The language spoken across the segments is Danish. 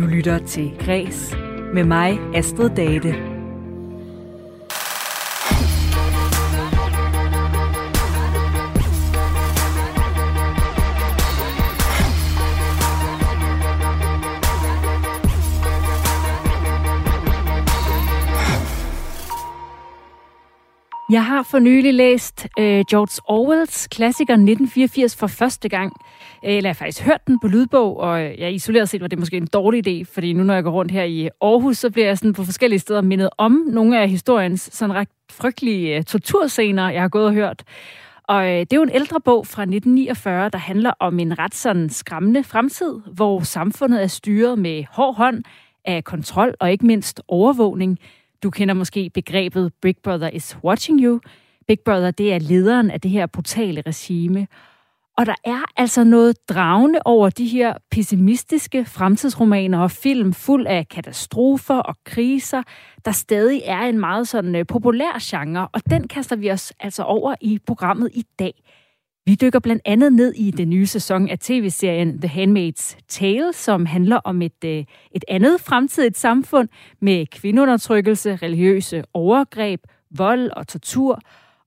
Du lytter til Græs med mig, Astrid Date. Jeg har for nylig læst øh, George Orwells klassiker 1984 for første gang. Øh, eller jeg har faktisk hørt den på lydbog, og jeg isoleret set var det måske en dårlig idé, fordi nu når jeg går rundt her i Aarhus, så bliver jeg sådan på forskellige steder mindet om nogle af historiens sådan ret frygtelige øh, torturscener, jeg har gået og hørt. Og øh, det er jo en ældre bog fra 1949, der handler om en ret sådan skræmmende fremtid, hvor samfundet er styret med hård hånd af kontrol og ikke mindst overvågning – du kender måske begrebet Big Brother is watching you. Big Brother, det er lederen af det her brutale regime. Og der er altså noget dragende over de her pessimistiske fremtidsromaner og film fuld af katastrofer og kriser, der stadig er en meget sådan øh, populær genre, og den kaster vi os altså over i programmet i dag. Vi dykker blandt andet ned i den nye sæson af tv-serien The Handmaid's Tale, som handler om et, øh, et andet fremtidigt samfund med kvindeundertrykkelse, religiøse overgreb, vold og tortur.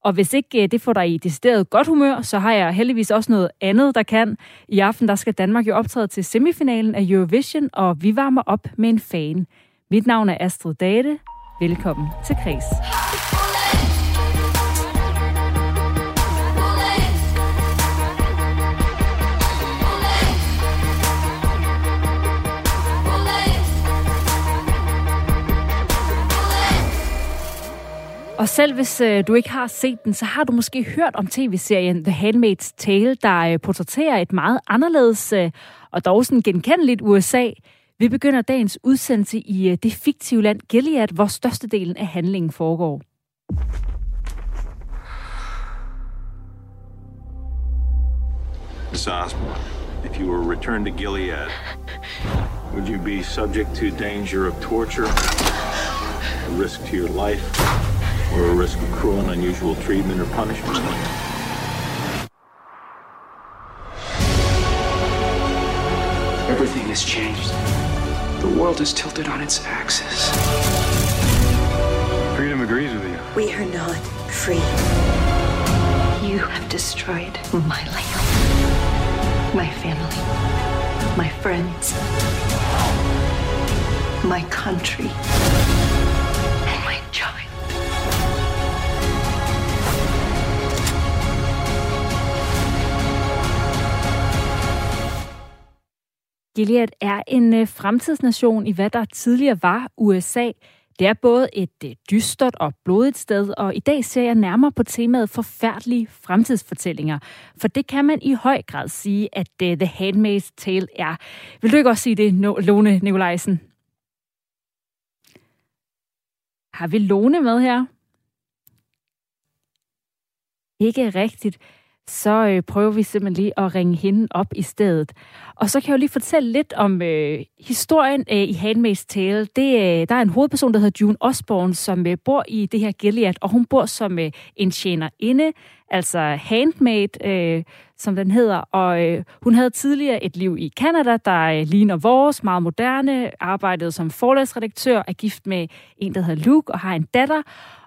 Og hvis ikke øh, det får dig i decideret godt humør, så har jeg heldigvis også noget andet, der kan. I aften der skal Danmark jo optræde til semifinalen af Eurovision, og vi varmer op med en fan. Mit navn er Astrid Date. Velkommen til Kris. Og selv hvis øh, du ikke har set den, så har du måske hørt om tv-serien The Handmaid's Tale, der øh, portrætterer et meget anderledes øh, og dog sådan genkendeligt USA. Vi begynder dagens udsendelse i øh, det fiktive land Gilead, hvor størstedelen af handlingen foregår. Miss Osborne, if you were returned to Gilead, would you be subject to danger of torture, risk to your life? Or a risk of cruel and unusual treatment or punishment. Everything has changed. The world is tilted on its axis. Freedom agrees with you. We are not free. You have destroyed my life, my family, my friends, my country. Gilead er en øh, fremtidsnation i hvad der tidligere var USA. Det er både et øh, dystert og blodigt sted, og i dag ser jeg nærmere på temaet forfærdelige fremtidsfortællinger. For det kan man i høj grad sige, at øh, The Handmaid's Tale er. Vil du ikke også sige det, Lone Nikolajsen? Har vi Lone med her? Ikke rigtigt så øh, prøver vi simpelthen lige at ringe hende op i stedet. Og så kan jeg jo lige fortælle lidt om øh, historien øh, i Handmaid's Tale. Det, øh, der er en hovedperson, der hedder June Osborne, som øh, bor i det her Gilead, og hun bor som øh, en tjenerinde, altså handmaid, øh, som den hedder. Og øh, hun havde tidligere et liv i Kanada, der øh, ligner vores, meget moderne, arbejdede som forlagsredaktør, er gift med en, der hedder Luke, og har en datter.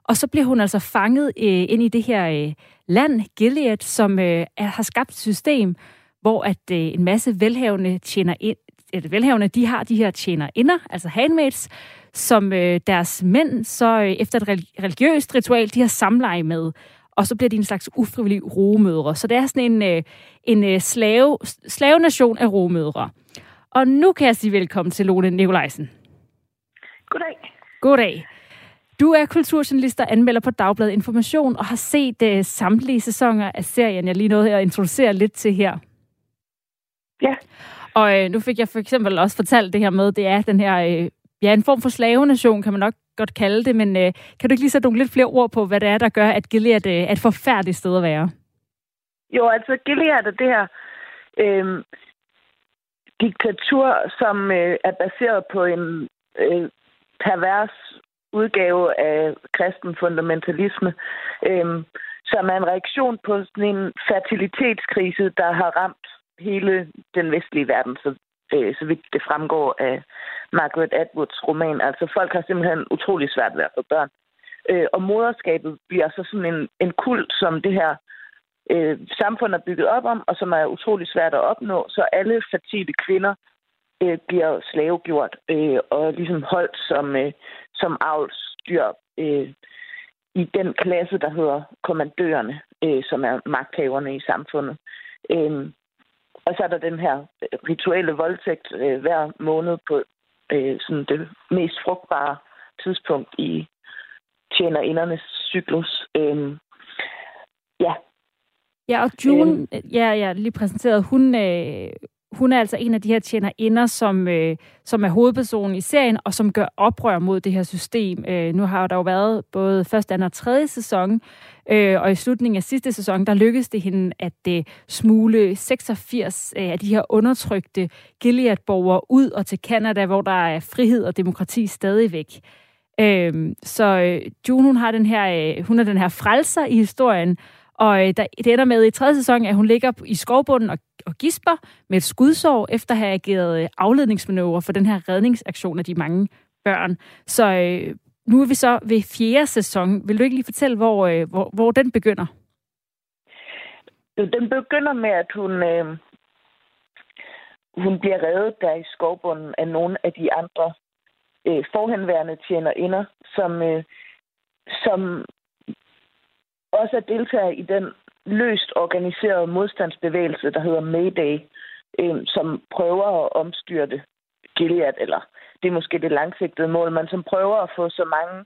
Og så bliver hun altså fanget øh, ind i det her øh, land, Gilead, som øh, er, har skabt et system, hvor at øh, en masse velhavende tjener ind, eller velhavende, de har de her tjenerinder, altså handmaids, som øh, deres mænd så øh, efter et religiøst ritual, de har samleje med. Og så bliver de en slags ufrivillige rogemødre. Så det er sådan en, øh, en øh, slave, slavenation af rogemødre. Og nu kan jeg sige velkommen til Lone Nikolajsen. Goddag. Goddag. Du er kulturjournalist og anmelder på Dagbladet Information og har set uh, samtlige sæsoner af serien, jeg lige nåede at introducere lidt til her. Ja. Og uh, nu fik jeg for eksempel også fortalt det her med, det er den her, uh, ja, en form for slavenation, kan man nok godt kalde det, men øh, kan du ikke lige sætte nogle lidt flere ord på, hvad det er, der gør, at Gilead uh, er et forfærdeligt sted at være? Jo, altså Gilead er det her øh, diktatur, som øh, er baseret på en øh, pervers udgave af kristen fundamentalisme, øh, som er en reaktion på sådan en fertilitetskrise, der har ramt hele den vestlige verden, så, øh, så vidt det fremgår af Margaret Atwoods roman. Altså folk har simpelthen utrolig svært ved at få børn. Øh, og moderskabet bliver så sådan en, en kult, som det her øh, samfund er bygget op om, og som er utrolig svært at opnå. Så alle fertile kvinder øh, bliver slavegjort øh, og ligesom holdt som, øh, som avlsdyr øh, i den klasse, der hedder kommandørerne, øh, som er magthaverne i samfundet. Øh, og så er der den her rituelle voldtægt øh, hver måned på øh, sådan det mest frugtbare tidspunkt i tjenerindernes cyklus. Øh, ja. Ja, og June, øh, ja, ja, lige præsenteret, hun, øh, hun er altså en af de her tjenerinder, som, øh, som er hovedpersonen i serien, og som gør oprør mod det her system. Øh, nu har der jo været både første, anden og tredje sæson, øh, og i slutningen af sidste sæson, der lykkedes det hende at øh, smule 86 øh, af de her undertrykte Gilead-borgere ud og til Kanada, hvor der er frihed og demokrati stadigvæk. Øh, så øh, June, hun har den her, øh, hun er den her frelser i historien, og øh, der, det ender med i tredje sæson, at hun ligger i skovbunden og, og gisper med et skudsår, efter at have ageret øh, afledningsmanøvre for den her redningsaktion af de mange børn. Så øh, nu er vi så ved fjerde sæson. Vil du ikke lige fortælle, hvor, øh, hvor, hvor den begynder? Den begynder med, at hun, øh, hun bliver reddet der i skovbunden af nogle af de andre øh, forhenværende tjenerinder, som, øh, som også er deltager i den løst organiseret modstandsbevægelse, der hedder Mayday, øh, som prøver at omstyrte Gilead, eller det er måske det langsigtede mål, men som prøver at få så mange,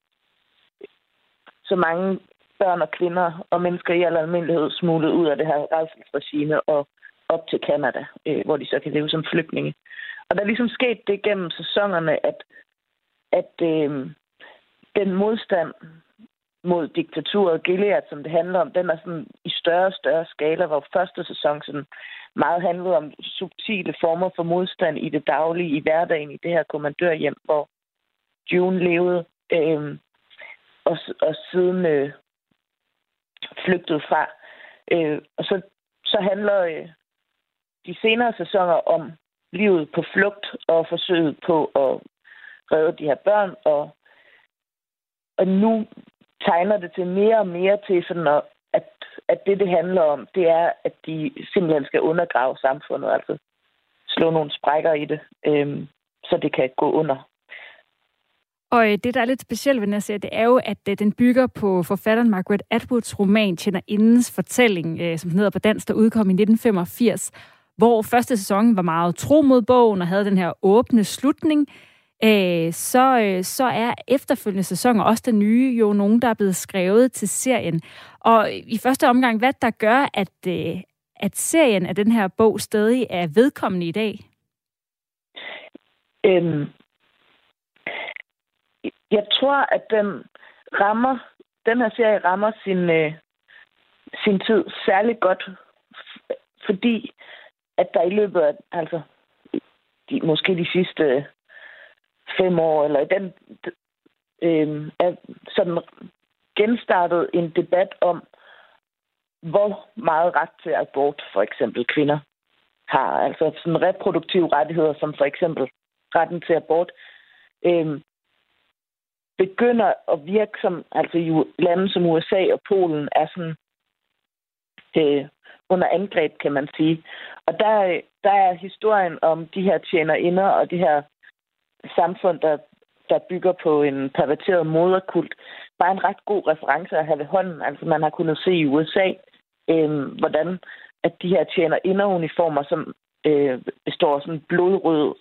så mange børn og kvinder og mennesker i al almindelighed smuglet ud af det her rejselsregime og op til Kanada, øh, hvor de så kan leve som flygtninge. Og der er ligesom sket det gennem sæsonerne, at, at øh, den modstand, mod diktaturet Gilead, som det handler om, den er sådan i større og større skala, hvor første sæson sådan meget handlede om subtile former for modstand i det daglige, i hverdagen, i det her kommandørhjem, hvor June levede, øh, og, og siden øh, flygtede fra. Øh, og så, så handler øh, de senere sæsoner om livet på flugt og forsøget på at redde de her børn, og, og nu tegner det til mere og mere til sådan, at, at, at det, det handler om, det er, at de simpelthen skal undergrave samfundet, altså slå nogle sprækker i det, øhm, så det kan gå under. Og øh, det, der er lidt specielt ved den her serie, det er jo, at øh, den bygger på forfatteren Margaret Atwoods roman Tjenerindens fortælling, øh, som hedder på dansk, der udkom i 1985, hvor første sæson var meget tro mod bogen og havde den her åbne slutning, øh, så, øh, så er efterfølgende sæsoner, også den nye, jo nogen, der er blevet skrevet til serien. Og i første omgang, hvad der gør, at, øh, at serien af den her bog stadig er vedkommende i dag? Øhm, jeg tror, at den rammer, den her serie rammer sin, øh, sin tid særlig godt, fordi at der i løbet af, altså, de, måske de sidste fem år, eller den øh, er sådan genstartet en debat om, hvor meget ret til abort for eksempel kvinder har. Altså sådan reproduktive rettigheder, som for eksempel retten til abort, øh, begynder at virke som, altså i lande som USA og Polen er sådan øh, under angreb, kan man sige. Og der, øh, der er historien om de her tjenerinder og de her samfund, der, der bygger på en perverteret moderkult, bare en ret god reference at have ved hånden. Altså man har kunnet se i USA, øh, hvordan at de her tjener inderuniformer, som øh, består af sådan en blodrød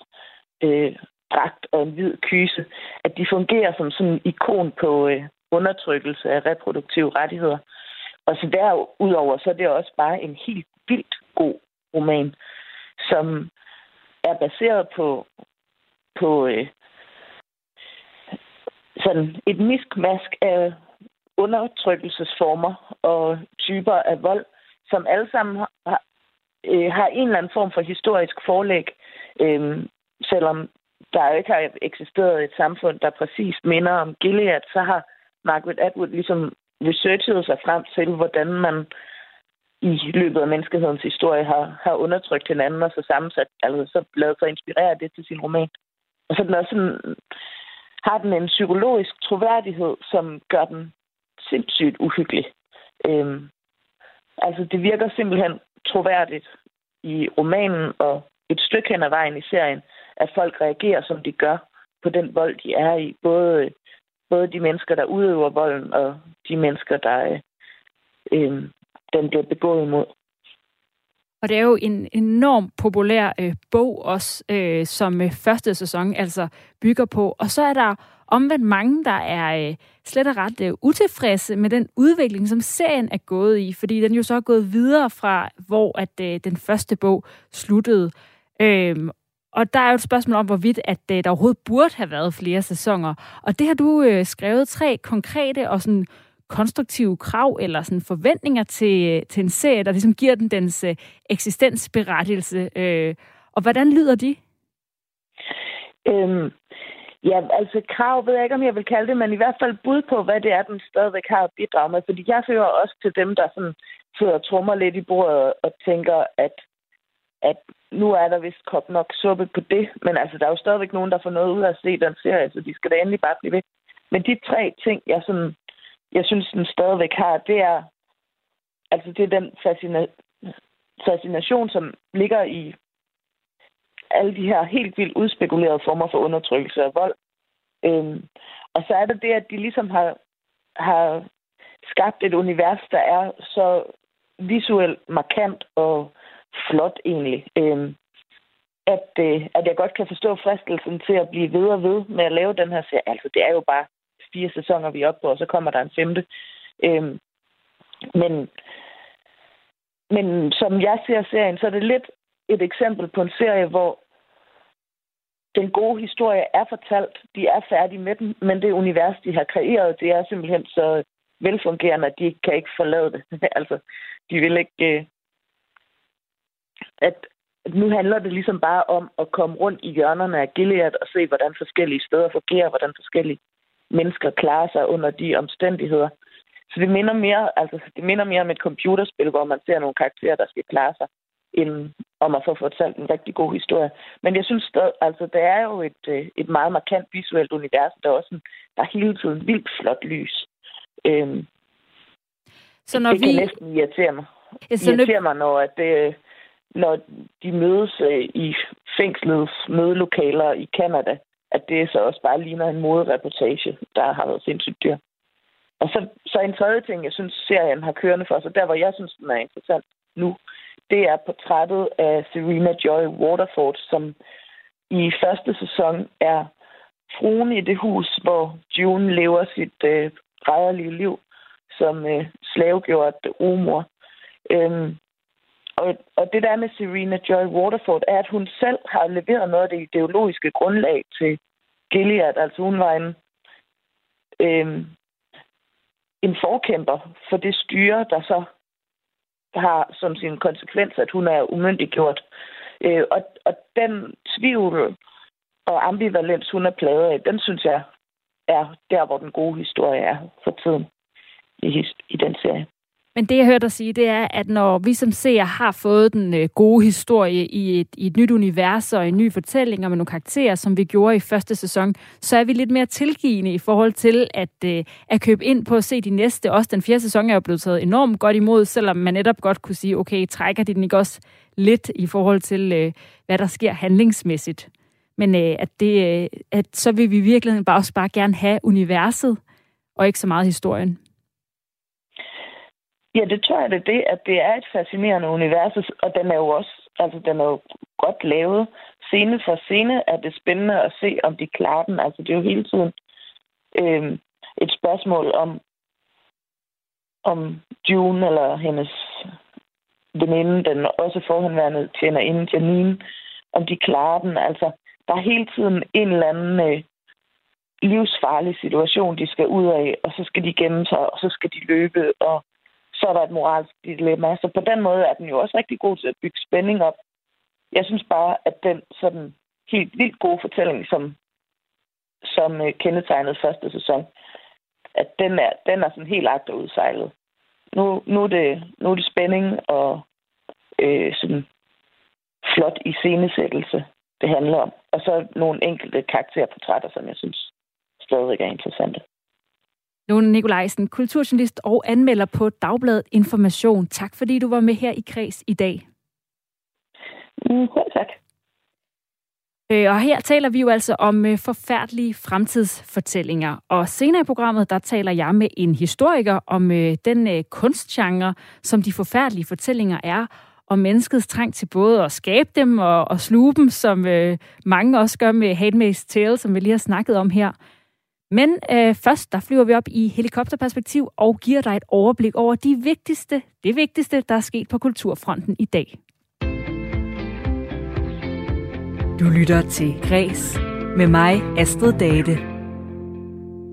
øh, dragt og en hvid kyse, at de fungerer som sådan en ikon på øh, undertrykkelse af reproduktive rettigheder. Og så derudover, så er det også bare en helt vildt god roman, som er baseret på på øh, sådan et miskmask af undertrykkelsesformer og typer af vold, som alle sammen har, øh, har en eller anden form for historisk forlæg, øh, selvom der ikke har eksisteret et samfund, der præcis minder om Gilead, så har Margaret Atwood ligesom researchet sig frem til, hvordan man i løbet af menneskehedens historie har, har undertrykt hinanden og så sammensat, altså så lavet sig inspirere det til sin roman og så den også sådan, har den en psykologisk troværdighed, som gør den sindssygt uhyggelig. Øhm, altså, det virker simpelthen troværdigt i romanen og et stykke hen ad vejen i serien, at folk reagerer, som de gør på den vold, de er i. Både, både de mennesker, der udøver volden, og de mennesker, der øh, øhm, den bliver begået imod. Og det er jo en enorm populær øh, bog også, øh, som øh, første sæson altså bygger på. Og så er der omvendt mange, der er øh, slet og ret øh, utilfredse med den udvikling, som serien er gået i, fordi den jo så er gået videre fra, hvor at øh, den første bog sluttede. Øh, og der er jo et spørgsmål om, hvorvidt at øh, der overhovedet burde have været flere sæsoner. Og det har du øh, skrevet tre konkrete og sådan konstruktive krav eller sådan forventninger til, øh, til en serie, der ligesom giver den dens øh, eksistensberettigelse. Øh, og hvordan lyder de? Øhm, ja, altså krav ved jeg ikke, om jeg vil kalde det, men i hvert fald bud på, hvad det er, den stadigvæk har at bidrage med. Fordi jeg hører også til dem, der sådan sidder og trummer lidt i bordet og tænker, at, at nu er der vist kop nok suppe på det. Men altså, der er jo stadigvæk nogen, der får noget ud af at se den serie, så de skal da endelig bare blive ved. Men de tre ting, jeg sådan jeg synes, den stadigvæk har, det er, altså det er den fascina- fascination, som ligger i alle de her helt vildt udspekulerede former for undertrykkelse og vold. Øhm, og så er det det, at de ligesom har, har skabt et univers, der er så visuelt markant og flot egentlig. Øhm, at, øh, at jeg godt kan forstå fristelsen til at blive ved og ved med at lave den her serie. Altså, det er jo bare fire sæsoner, vi er oppe på, og så kommer der en femte. Øhm, men, men som jeg ser serien, så er det lidt et eksempel på en serie, hvor den gode historie er fortalt. De er færdige med den, men det univers, de har kreeret, det er simpelthen så velfungerende, at de kan ikke forlade det. altså, de vil ikke... Øh, at, at nu handler det ligesom bare om at komme rundt i hjørnerne af Gilead og se, hvordan forskellige steder fungerer, hvordan forskellige mennesker klarer sig under de omstændigheder. Så det minder mere, altså, det minder mere om et computerspil, hvor man ser nogle karakterer, der skal klare sig, end om at få fortalt en rigtig god historie. Men jeg synes stadig, altså, det er jo et, øh, et meget markant visuelt univers, der er også en, der er hele tiden vildt flot lys. Øhm, så når det vi... kan næsten irritere mig. Ja, så irritere mig, når, at det, når de mødes øh, i fængslets mødelokaler i Kanada, at det så også bare ligner en modereportage, der har været sindssygt dyr. Og så, så en tredje ting, jeg synes, serien har kørende for sig, der hvor jeg synes, den er interessant nu, det er portrættet af Serena Joy Waterford, som i første sæson er fruen i det hus, hvor June lever sit øh, rædderlige liv som øh, slavegjort rumor. Øhm, og, og det der med Serena Joy Waterford, er, at hun selv har leveret noget af det ideologiske grundlag til Gilead. Altså hun var en, øh, en forkæmper for det styre, der så har som sin konsekvens, at hun er umyndiggjort. Øh, og, og den tvivl og ambivalens, hun er pladet af, den synes jeg er der, hvor den gode historie er for tiden i, i den serie. Men det, jeg hørte dig sige, det er, at når vi som seer har fået den øh, gode historie i et, i et nyt univers og en ny fortælling med nogle karakterer, som vi gjorde i første sæson, så er vi lidt mere tilgivende i forhold til at, øh, at købe ind på at se de næste. Også den fjerde sæson er jo blevet taget enormt godt imod, selvom man netop godt kunne sige, okay, trækker de den ikke også lidt i forhold til, øh, hvad der sker handlingsmæssigt. Men at, det, at så vil vi i virkeligheden bare også bare gerne have universet, og ikke så meget historien. Ja, det tror jeg, det er det, at det er et fascinerende univers, og den er jo også, altså den er jo godt lavet. Scene for scene er det spændende at se, om de klarer den. Altså det er jo hele tiden øh, et spørgsmål om, om June eller hendes veninde, den også forhenværende tjener inden Janine, om de klarer den. Altså, der er hele tiden en eller anden øh, livsfarlig situation, de skal ud af, og så skal de gemme sig, og så skal de løbe, og så er der et moralsk dilemma. Så på den måde er den jo også rigtig god til at bygge spænding op. Jeg synes bare, at den sådan helt vildt gode fortælling, som, som øh, kendetegnede første sæson, at den er, den er sådan helt agterudsejlet. Nu, nu, er det, nu er det spænding og øh, sådan flot iscenesættelse. det handler om. Og så nogle enkelte karakterportrætter, som jeg synes stadigvæk er interessante. Lone Nikolajsen, kulturjournalist og anmelder på Dagbladet Information. Tak fordi du var med her i Kreds i dag. Mm, tak. Øh, og her taler vi jo altså om øh, forfærdelige fremtidsfortællinger. Og senere i programmet, der taler jeg med en historiker om øh, den kunstgenre, som de forfærdelige fortællinger er, og menneskets trang til både at skabe dem og, og sluge dem, som mange også gør med Handmaid's Tale, som vi lige har snakket om her. Men øh, først, der flyver vi op i helikopterperspektiv og giver dig et overblik over de vigtigste, det vigtigste, der er sket på kulturfronten i dag. Du lytter til Græs med mig, Astrid Date.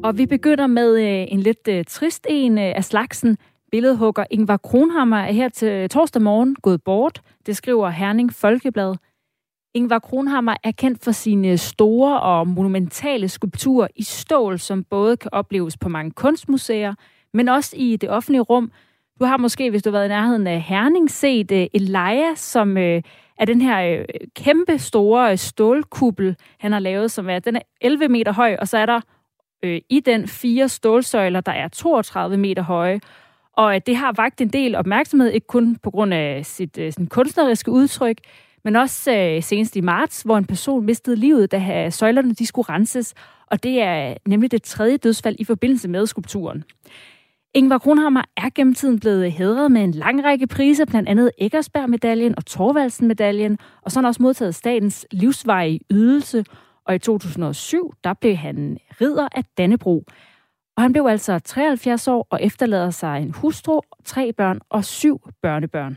Og vi begynder med øh, en lidt øh, trist en øh, af slagsen. Billedhugger Ingvar Kronhammer er her til torsdag morgen gået bort. Det skriver Herning Folkeblad. Ingvar Kronhammer er kendt for sine store og monumentale skulpturer i stål, som både kan opleves på mange kunstmuseer, men også i det offentlige rum. Du har måske, hvis du har været i nærheden af Herning, set øh, Elia, som øh, er den her øh, kæmpe store stålkuppel, han har lavet, som er, den er 11 meter høj, og så er der uh, i den fire stålsøjler, der er 32 meter høje. Og det har vagt en del opmærksomhed, ikke kun på grund af sit uh, sin kunstneriske udtryk, men også øh, senest i marts, hvor en person mistede livet, da øh, søjlerne de skulle renses. Og det er øh, nemlig det tredje dødsfald i forbindelse med skulpturen. Ingvar Kronhammer er gennem tiden blevet øh, hedret med en lang række priser, blandt andet Eggersberg-medaljen og Torvaldsen-medaljen, og så har han også modtaget statens livsvarige ydelse, og i 2007, der blev han ridder af Dannebro. Og han blev altså 73 år og efterlader sig en hustru, tre børn og syv børnebørn.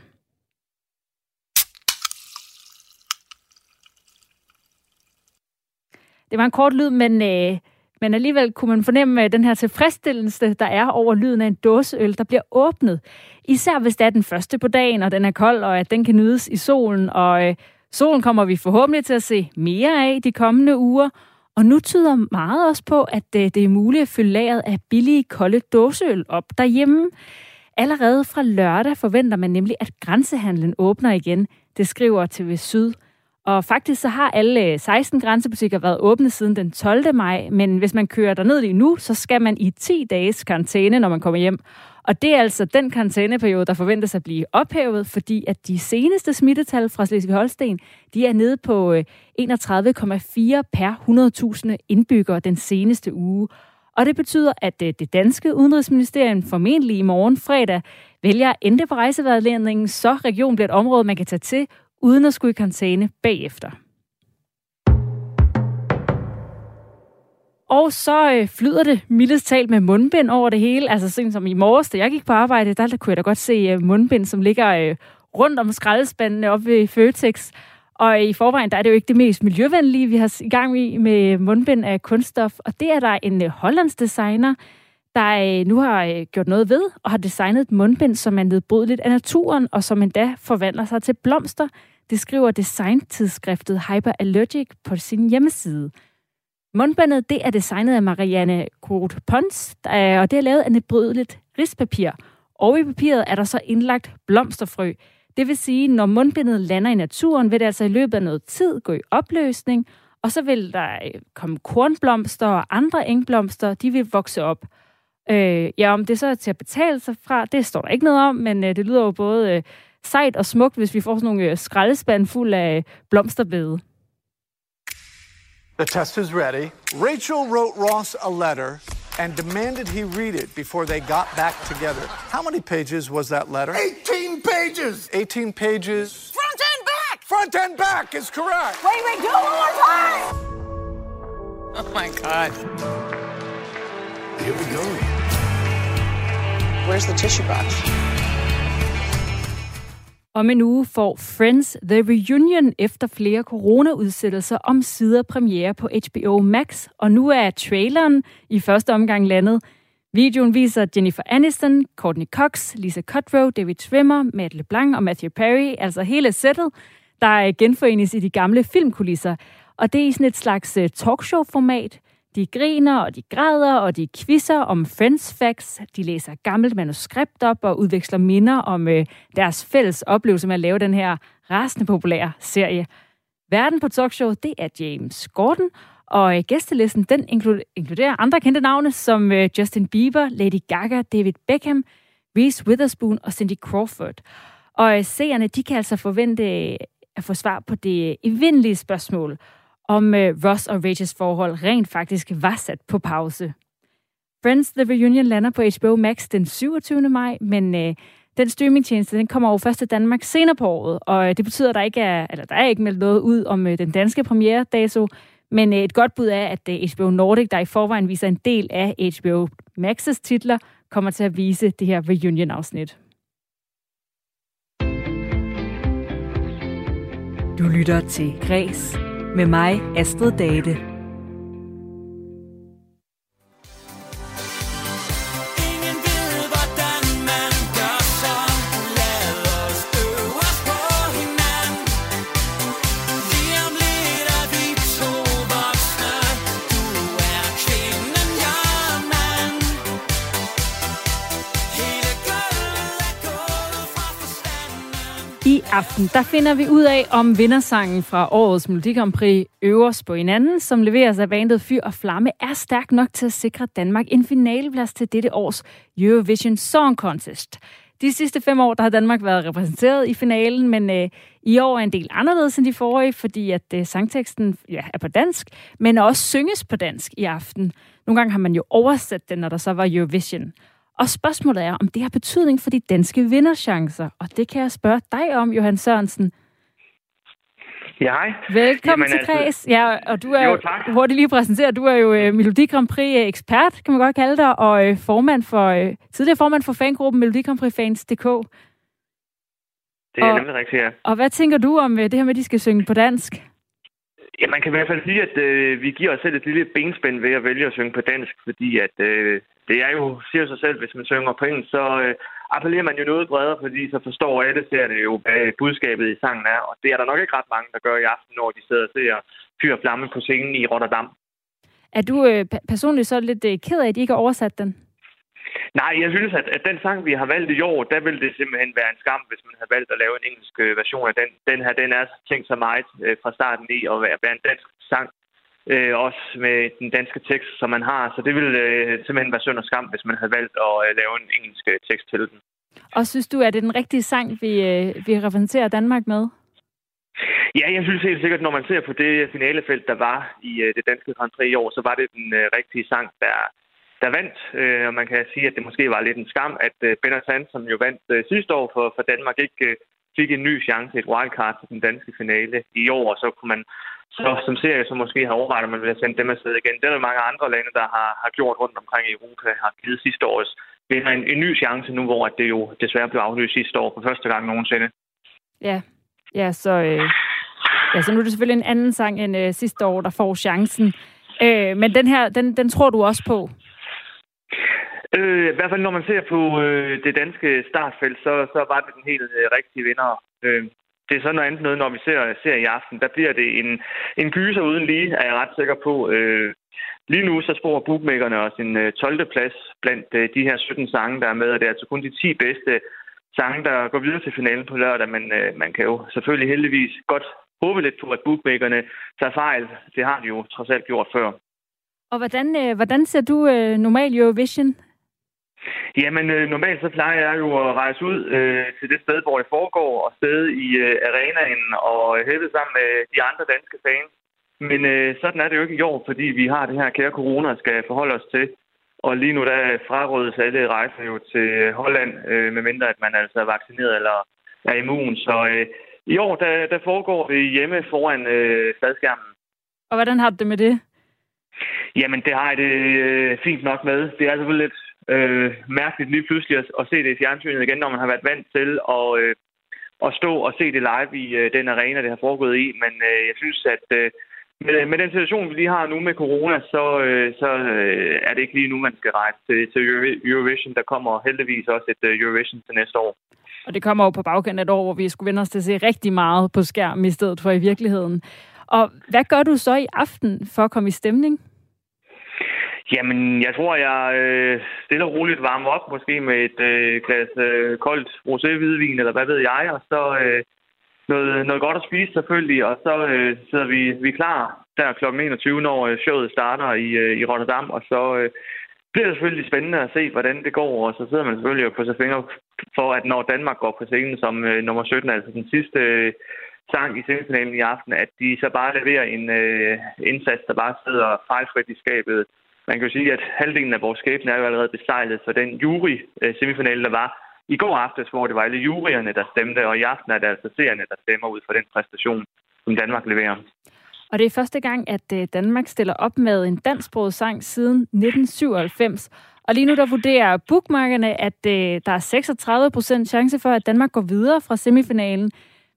Det var en kort lyd, men, øh, men alligevel kunne man fornemme øh, den her tilfredsstillelse, der er over lyden af en dåseøl, der bliver åbnet. Især hvis det er den første på dagen, og den er kold, og at den kan nydes i solen. Og øh, solen kommer vi forhåbentlig til at se mere af de kommende uger. Og nu tyder meget også på, at øh, det er muligt at fylde lageret af billige, kolde dåseøl op derhjemme. Allerede fra lørdag forventer man nemlig, at grænsehandlen åbner igen. Det skriver TV Syd. Og faktisk så har alle øh, 16 grænsebutikker været åbne siden den 12. maj, men hvis man kører derned lige nu, så skal man i 10 dages karantæne, når man kommer hjem. Og det er altså den karantæneperiode, der forventes at blive ophævet, fordi at de seneste smittetal fra Slesvig-Holsten, de er nede på øh, 31,4 per 100.000 indbyggere den seneste uge. Og det betyder, at øh, det danske udenrigsministerium formentlig i morgen fredag vælger at ændre på rejsevejledningen, så regionen bliver et område, man kan tage til, uden at skulle i karantæne bagefter. Og så øh, flyder det mildest talt med mundbind over det hele. Altså sådan som i morges, da jeg gik på arbejde, der, der kunne jeg da godt se øh, mundbind, som ligger øh, rundt om skraldespandene oppe ved Føtex. Og øh, i forvejen, der er det jo ikke det mest miljøvenlige, vi har i gang i med mundbind af kunststof. Og det er der en øh, hollandsk designer, der øh, nu har øh, gjort noget ved, og har designet et mundbind, som er nedbrydeligt af naturen, og som endda forvandler sig til blomster. Det skriver designtidsskriftet Hyperallergic på sin hjemmeside. Mundbindet det er designet af Marianne Groth Pons, og det er lavet af nedbrydeligt rispapir. Og i papiret er der så indlagt blomsterfrø. Det vil sige, når mundbindet lander i naturen, vil det altså i løbet af noget tid gå i opløsning, og så vil der øh, komme kornblomster og andre engblomster, de vil vokse op. Øh, ja, om det så er til at betale sig fra, det står der ikke noget om, men øh, det lyder jo både øh, sejt og smukt, hvis vi får sådan nogle øh, skraldespand fuld af blomsterbede. The test is ready. Rachel wrote Ross a letter and demanded he read it before they got back together. How many pages was that letter? 18 pages! 18 pages. Front and back! Front and back is correct. Wait, wait, do it one more time! Oh my God. Here we go. Where's the tissue box? Om en uge får Friends The Reunion efter flere coronaudsættelser om sider premiere på HBO Max, og nu er traileren i første omgang landet. Videoen viser Jennifer Aniston, Courtney Cox, Lisa Kudrow, David Schwimmer, Matt LeBlanc og Matthew Perry, altså hele sættet, der genforenes i de gamle filmkulisser. Og det er i sådan et slags øh, talkshow-format. De griner, og de græder, og de quizzer om Friends Facts. De læser gammelt manuskript op og udveksler minder om øh, deres fælles oplevelse med at lave den her rasende populære serie. Verden på talkshow, det er James Gordon, og øh, gæstelisten, den inkluderer andre kendte navne, som øh, Justin Bieber, Lady Gaga, David Beckham, Reese Witherspoon og Cindy Crawford. Og øh, seerne, de kan altså forvente øh, at få svar på det evindelige spørgsmål, om øh, Ross og Rachels forhold rent faktisk var sat på pause. Friends The Reunion lander på HBO Max den 27. maj, men øh, den streamingtjeneste den kommer over først til Danmark senere på året, og øh, det betyder, at der ikke er, eller der er ikke meldt noget ud om øh, den danske premiere dato, men øh, et godt bud er, at øh, HBO Nordic, der i forvejen viser en del af HBO Max's titler, kommer til at vise det her reunion-afsnit. Du lytter til Græs med mig, Astrid Date. Aften, der finder vi ud af, om vindersangen fra årets Melodi Grand Prix Øvers på hinanden, som leveres af bandet Fyr og Flamme, er stærk nok til at sikre Danmark en finaleplads til dette års Eurovision Song Contest. De sidste fem år, der har Danmark været repræsenteret i finalen, men øh, i år er en del anderledes end de forrige, fordi at øh, sangteksten ja, er på dansk, men også synges på dansk i aften. Nogle gange har man jo oversat den, når der så var Eurovision. Og spørgsmålet er, om det har betydning for de danske vinderchancer. Og det kan jeg spørge dig om, Johan Sørensen. Ja, hej. Velkommen Jamen, til Kreds. Altså, ja, og du er jo, hurtigt lige præsenteret. Du er jo uh, Melodi Grand Prix øh, ekspert, kan man godt kalde dig, og uh, formand for, uh, tidligere formand for fangruppen Melodi Grand Prix Fans.dk. Det er og, nemlig rigtigt, ja. Og hvad tænker du om uh, det her med, at de skal synge på dansk? Ja, man kan i hvert fald sige, at øh, vi giver os selv et lille benspænd ved at vælge at synge på dansk, fordi at øh, det er jo, siger sig selv, hvis man synger på engelsk, så øh, appellerer man jo noget bredere, fordi så forstår alle, ser det jo, hvad budskabet i sangen er. Og det er der nok ikke ret mange, der gør i aften, når de sidder og ser Fyr Flamme på scenen i Rotterdam. Er du øh, personligt så lidt øh, ked af, at I ikke har oversat den? Nej, jeg synes, at, at den sang, vi har valgt i år, der vil det simpelthen være en skam, hvis man havde valgt at lave en engelsk øh, version af den. Den her, den er tænkt så meget øh, fra starten i at være, være en dansk sang øh, også med den danske tekst, som man har. Så det ville øh, simpelthen være synd og skam, hvis man havde valgt at øh, lave en engelsk øh, tekst til den. Og synes du, at det er den rigtige sang, vi, øh, vi repræsenterer Danmark med? Ja, jeg synes helt sikkert, når man ser på det finalefelt, der var i øh, det danske Grand Prix i år, så var det den øh, rigtige sang, der, der vandt. Øh, og man kan sige, at det måske var lidt en skam, at øh, Benner som jo vandt øh, sidste år for, for Danmark, ikke øh, fik en ny chance, et wildcard til den danske finale i år, og så kunne man så som serie så måske har overvejet, at man vil sende dem afsted igen. Det er der mange andre lande, der har, har gjort rundt omkring i Europa, har givet sidste års vinder en, en ny chance nu, hvor det jo desværre blev aflyst sidste år for første gang nogensinde. Ja, ja så, øh, ja, så nu er det selvfølgelig en anden sang end øh, sidste år, der får chancen. Øh, men den her, den, den tror du også på? Øh, I hvert fald når man ser på øh, det danske startfelt, så, så var det den helt øh, rigtige vinder. Øh, det er så noget andet noget, når vi ser, ser i aften. Der bliver det en, en gyser uden lige, er jeg ret sikker på. Øh, lige nu så spor bookmakerne os en øh, 12. plads blandt øh, de her 17 sange, der er med, og det er altså kun de 10 bedste sange, der går videre til finalen på lørdag, men øh, man kan jo selvfølgelig heldigvis godt håbe lidt på, at bookmakerne tager fejl. Det har de jo trods alt gjort før. Og hvordan, øh, hvordan ser du øh, normal Eurovision? Jamen, øh, normalt så plejer jeg jo at rejse ud øh, til det sted, hvor det foregår, og sted i øh, arenaen og hæve sammen med de andre danske fans. Men øh, sådan er det jo ikke i år, fordi vi har det her kære corona, skal forholde os til. Og lige nu der frarådes alle rejser jo til Holland, øh, medmindre at man altså er vaccineret eller er immun. Så øh, i år, der, der foregår det hjemme foran øh, fladskærmen. Og hvordan har du det med det? Jamen, det har jeg det øh, fint nok med. Det er selvfølgelig lidt øh, mærkeligt lige pludselig at, at se det i fjernsynet igen, når man har været vant til at, øh, at stå og se det live i øh, den arena, det har foregået i. Men øh, jeg synes, at øh, med, med den situation, vi lige har nu med corona, så, øh, så øh, er det ikke lige nu, man skal rejse til, til Eurovision. Der kommer heldigvis også et øh, Eurovision til næste år. Og det kommer jo på bagkant af et år, hvor vi skulle vende os til at se rigtig meget på skærm i stedet for i virkeligheden. Og hvad gør du så i aften for at komme i stemning? Jamen, jeg tror, jeg øh, stille og roligt varmer op, måske med et øh, glas øh, koldt rosé-hvidvin, eller hvad ved jeg, og så øh, noget, noget godt at spise selvfølgelig, og så øh, sidder vi, vi er klar der kl. 21, når øh, showet starter i, øh, i Rotterdam, og så øh, bliver det selvfølgelig spændende at se, hvordan det går, og så sidder man selvfølgelig på sig fingre for, at når Danmark går på scenen som øh, nummer 17, altså den sidste øh, sang i semifinalen i aften, at de så bare leverer en øh, indsats, der bare sidder fejlfrit i skabet. Man kan jo sige, at halvdelen af vores skæbne er jo allerede besejlet for den jury-semifinale, øh, der var i går aftes, hvor det var alle juryerne, der stemte, og i aften er det altså seerne, der stemmer ud for den præstation, som Danmark leverer. Og det er første gang, at øh, Danmark stiller op med en dansksproget sang siden 1997. Og lige nu der vurderer bookmarkerne, at øh, der er 36 procent chance for, at Danmark går videre fra semifinalen.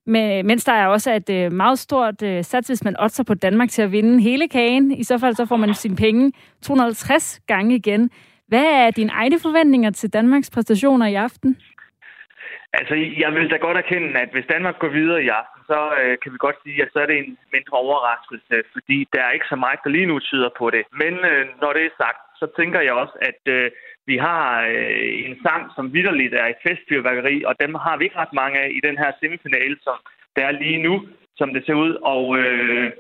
Men, mens der er også et øh, meget stort øh, sats, hvis man otter på Danmark til at vinde hele kagen. I så fald så får man sine penge 250 gange igen. Hvad er dine egne forventninger til Danmarks præstationer i aften? Altså, jeg vil da godt erkende, at hvis Danmark går videre i aften, så øh, kan vi godt sige, at så er det en mindre overraskelse, fordi der er ikke så meget, der lige nu tyder på det. Men øh, når det er sagt, så tænker jeg også, at øh, vi har øh, en sang, som vidderligt er et festfyrværkeri, og dem har vi ikke ret mange af i den her semifinale, som der er lige nu, som det ser ud. Og øh,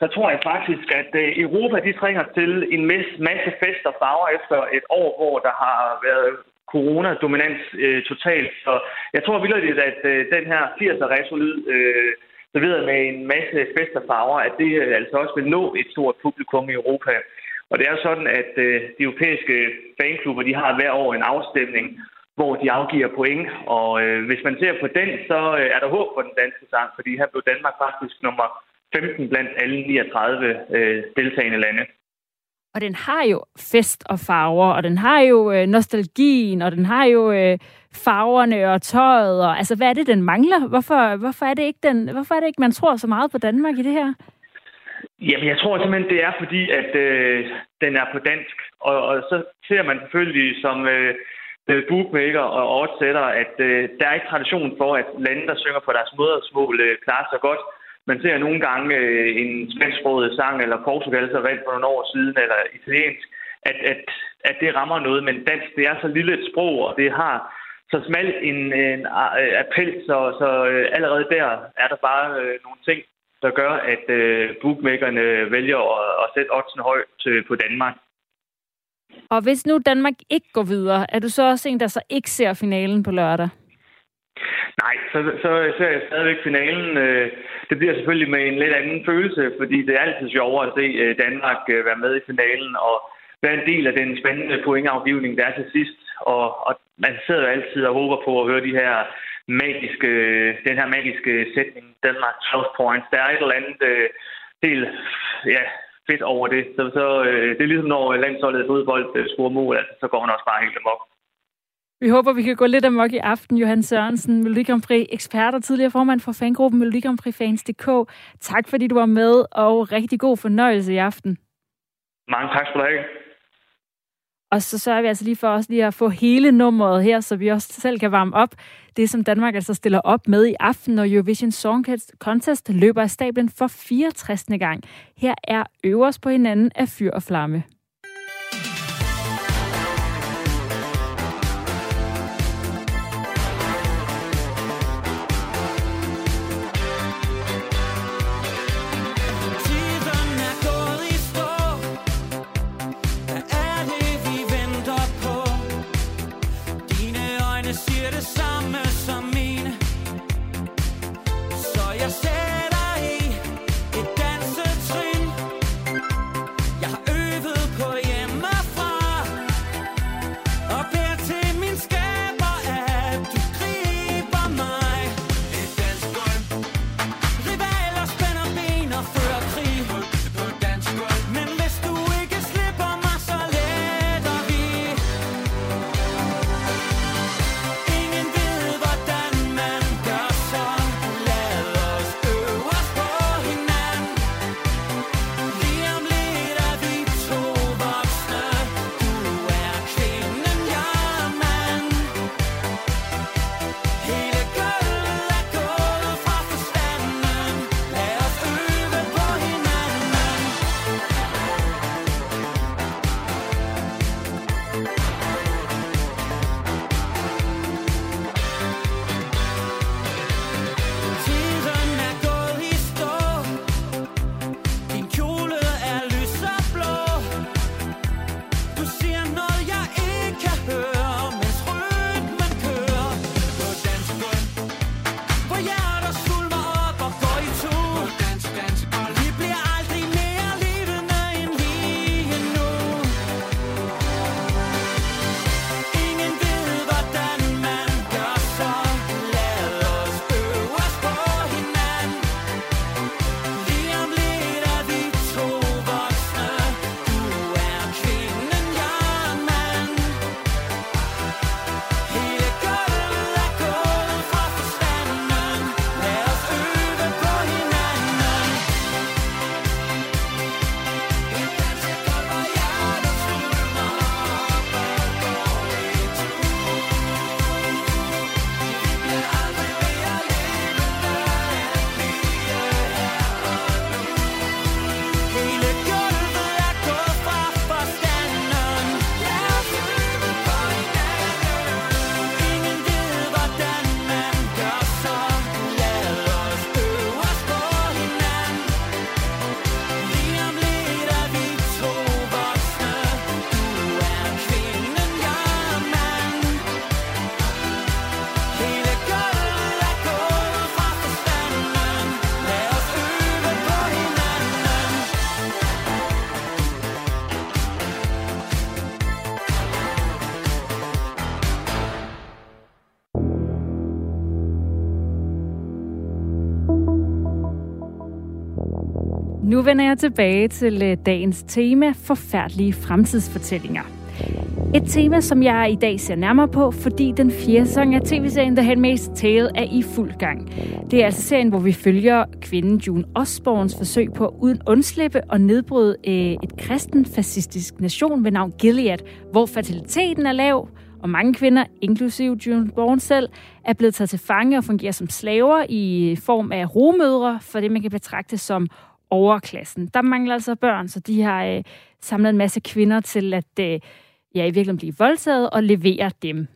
så tror jeg faktisk, at øh, Europa de trænger til en masse fest og farver efter et år, hvor der har været coronadominans øh, totalt. Så jeg tror vildt, at øh, den her 80'er resolyd, øh, serveret med en masse fest og farver, at det øh, altså også vil nå et stort publikum i Europa. Og det er sådan, at øh, de europæiske fanklubber, de har hver år en afstemning, hvor de afgiver point. Og øh, hvis man ser på den, så øh, er der håb for den danske sang, fordi her blev Danmark faktisk nummer 15 blandt alle 39 øh, deltagende lande. Og den har jo fest og farver, og den har jo øh, nostalgien, og den har jo øh, farverne og tøjet. Og, altså, hvad er det, den mangler? Hvorfor, hvorfor, er det ikke den, hvorfor er det ikke, man tror så meget på Danmark i det her? Jamen, jeg tror simpelthen, det er fordi, at øh, den er på dansk. Og, og så ser man selvfølgelig som øh, bookmaker og oversætter, at øh, der er ikke tradition for, at lande, der synger på deres modersmål, øh, klarer sig godt. Man ser nogle gange øh, en spansksproget sang, eller Portugal så vandt for nogle år siden, eller italiensk, at, at, at det rammer noget, men dansk, det er så lille et sprog, og det har så smalt en, en øh, appel, så, så øh, allerede der er der bare øh, nogle ting, der gør, at øh, bookmakerne vælger at, at sætte oddsen højt øh, på Danmark. Og hvis nu Danmark ikke går videre, er du så også en, der så ikke ser finalen på lørdag? Nej, så, så ser jeg stadigvæk finalen. Øh, det bliver selvfølgelig med en lidt anden følelse, fordi det er altid sjovere at se øh, Danmark øh, være med i finalen og være en del af den spændende pointafgivning, der er til sidst. Og, og man sidder jo altid og håber på at høre de her magiske, den her magiske sætning, Danmark 12 points. Der er et eller andet helt ja, fedt over det. Så, så det er ligesom når landsholdet fodbold scorer mål, altså, så går man også bare helt amok. Vi håber, vi kan gå lidt amok i aften. Johan Sørensen, Melodi Grand Prix ekspert og tidligere formand for fangruppen Melodi Grand Prix Fans.dk. Tak fordi du var med, og rigtig god fornøjelse i aften. Mange tak skal du have. Og så sørger vi altså lige for os lige at få hele nummeret her, så vi også selv kan varme op. Det, som Danmark altså stiller op med i aften, når Eurovision Song Contest løber af stablen for 64. gang. Her er Øvers på hinanden af fyr og flamme. Nu vender jeg tilbage til øh, dagens tema, forfærdelige fremtidsfortællinger. Et tema, som jeg i dag ser nærmere på, fordi den fjerde sæson af tv-serien The Handmaid's Tale er i fuld gang. Det er altså serien, hvor vi følger kvinden June Osborns forsøg på uden undslippe og nedbryde øh, et kristen fascistisk nation ved navn Gilead, hvor fertiliteten er lav, og mange kvinder, inklusive June Bourne selv, er blevet taget til fange og fungerer som slaver i form af romødre for det, man kan betragte som overklassen. Der mangler altså børn, så de har øh, samlet en masse kvinder til at øh, ja, i virkeligheden blive voldtaget og levere dem.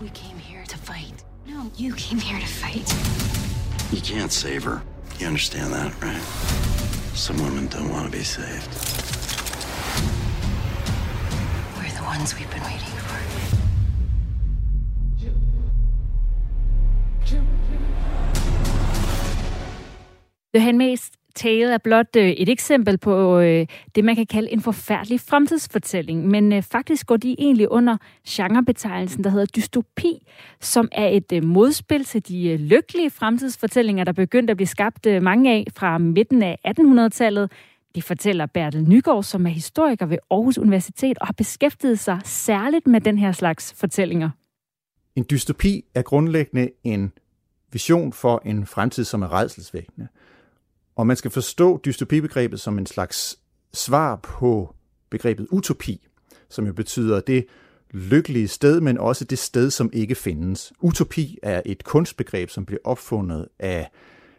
We came here to fight. No, you came here to fight. You can't save her. You understand that, right? Some women don't want to be saved. We're the ones we've been waiting for. The Handmaid's Tale er blot øh, et eksempel på øh, det, man kan kalde en forfærdelig fremtidsfortælling, men øh, faktisk går de egentlig under genrebetegnelsen, der hedder dystopi, som er et modspil til de lykkelige fremtidsfortællinger, der begyndte at blive skabt mange af fra midten af 1800-tallet. Det fortæller Bertel Nygaard, som er historiker ved Aarhus Universitet og har beskæftiget sig særligt med den her slags fortællinger. En dystopi er grundlæggende en vision for en fremtid, som er redselsvækkende. Og man skal forstå dystopibegrebet som en slags svar på begrebet utopi, som jo betyder det lykkelige sted, men også det sted, som ikke findes. Utopi er et kunstbegreb, som blev opfundet af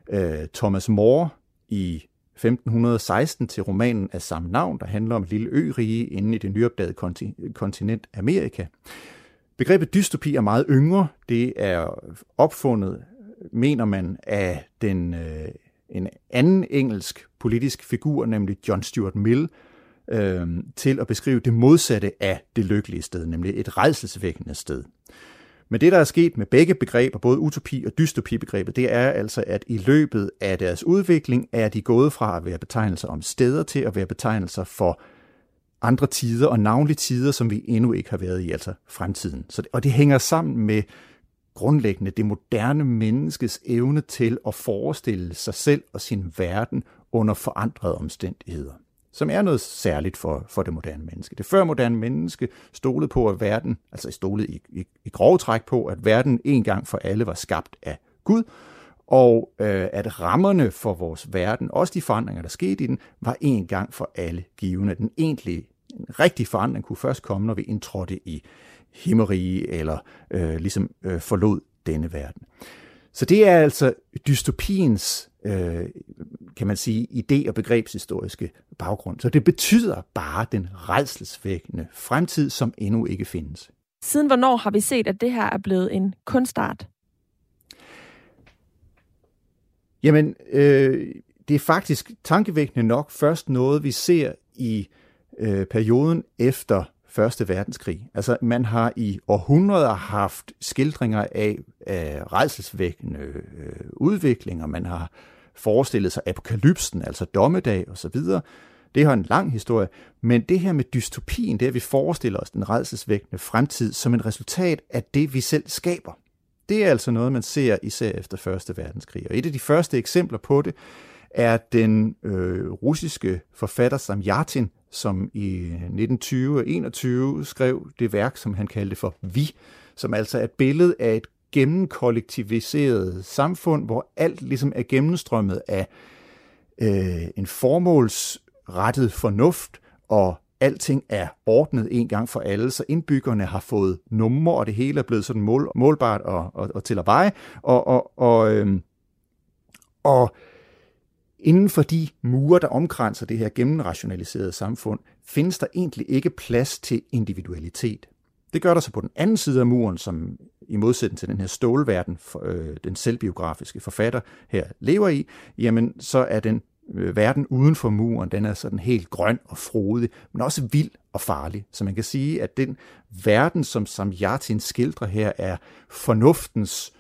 øh, Thomas More i 1516 til romanen af samme navn, der handler om et lille ørige inde i det nyopdagede kontinent Amerika. Begrebet dystopi er meget yngre. Det er opfundet, mener man, af den øh, en anden engelsk politisk figur, nemlig John Stuart Mill, øh, til at beskrive det modsatte af det lykkelige sted, nemlig et redselsvækkende sted. Men det, der er sket med begge begreber, både utopi og dystopi-begrebet, det er altså, at i løbet af deres udvikling er de gået fra at være betegnelser om steder til at være betegnelser for andre tider, og navnlige tider, som vi endnu ikke har været i, altså fremtiden. Så, og det hænger sammen med grundlæggende det moderne menneskes evne til at forestille sig selv og sin verden under forandrede omstændigheder, som er noget særligt for, for det moderne menneske. Det før moderne menneske stolede på, at verden, altså stolede i, i, i grove træk på, at verden en gang for alle var skabt af Gud, og øh, at rammerne for vores verden, også de forandringer, der skete i den, var en gang for alle givende. Den egentlige, en rigtig forandring kunne først komme, når vi indtrådte i himmerige eller øh, ligesom øh, forlod denne verden. Så det er altså dystopiens, øh, kan man sige, idé- og begrebshistoriske baggrund. Så det betyder bare den redselsvækkende fremtid, som endnu ikke findes. Siden hvornår har vi set, at det her er blevet en kunstart? Jamen, øh, det er faktisk tankevækkende nok først noget, vi ser i øh, perioden efter Første Verdenskrig. Altså, man har i århundreder haft skildringer af, af redselsvækkende øh, udviklinger. Man har forestillet sig apokalypsen, altså dommedag osv. Det har en lang historie, men det her med dystopien, det er, at vi forestiller os den redselsvækkende fremtid som et resultat af det, vi selv skaber. Det er altså noget, man ser især efter Første Verdenskrig. Og et af de første eksempler på det er den øh, russiske forfatter Samjatin, som i 1920 og 21 skrev det værk, som han kaldte for Vi, som altså er et billede af et gennemkollektiviseret samfund, hvor alt ligesom er gennemstrømmet af øh, en formålsrettet fornuft, og alting er ordnet en gang for alle, så indbyggerne har fået numre, og det hele er blevet sådan mål, målbart og, og, og til at veje. Og, og, og, øh, og Inden for de mure, der omkranser det her gennemrationaliserede samfund, findes der egentlig ikke plads til individualitet. Det gør der så på den anden side af muren, som i modsætning til den her stålverden, øh, den selvbiografiske forfatter her lever i, jamen så er den øh, verden uden for muren, den er sådan helt grøn og frodig, men også vild og farlig. Så man kan sige, at den verden, som Samyatin skildrer her, er fornuftens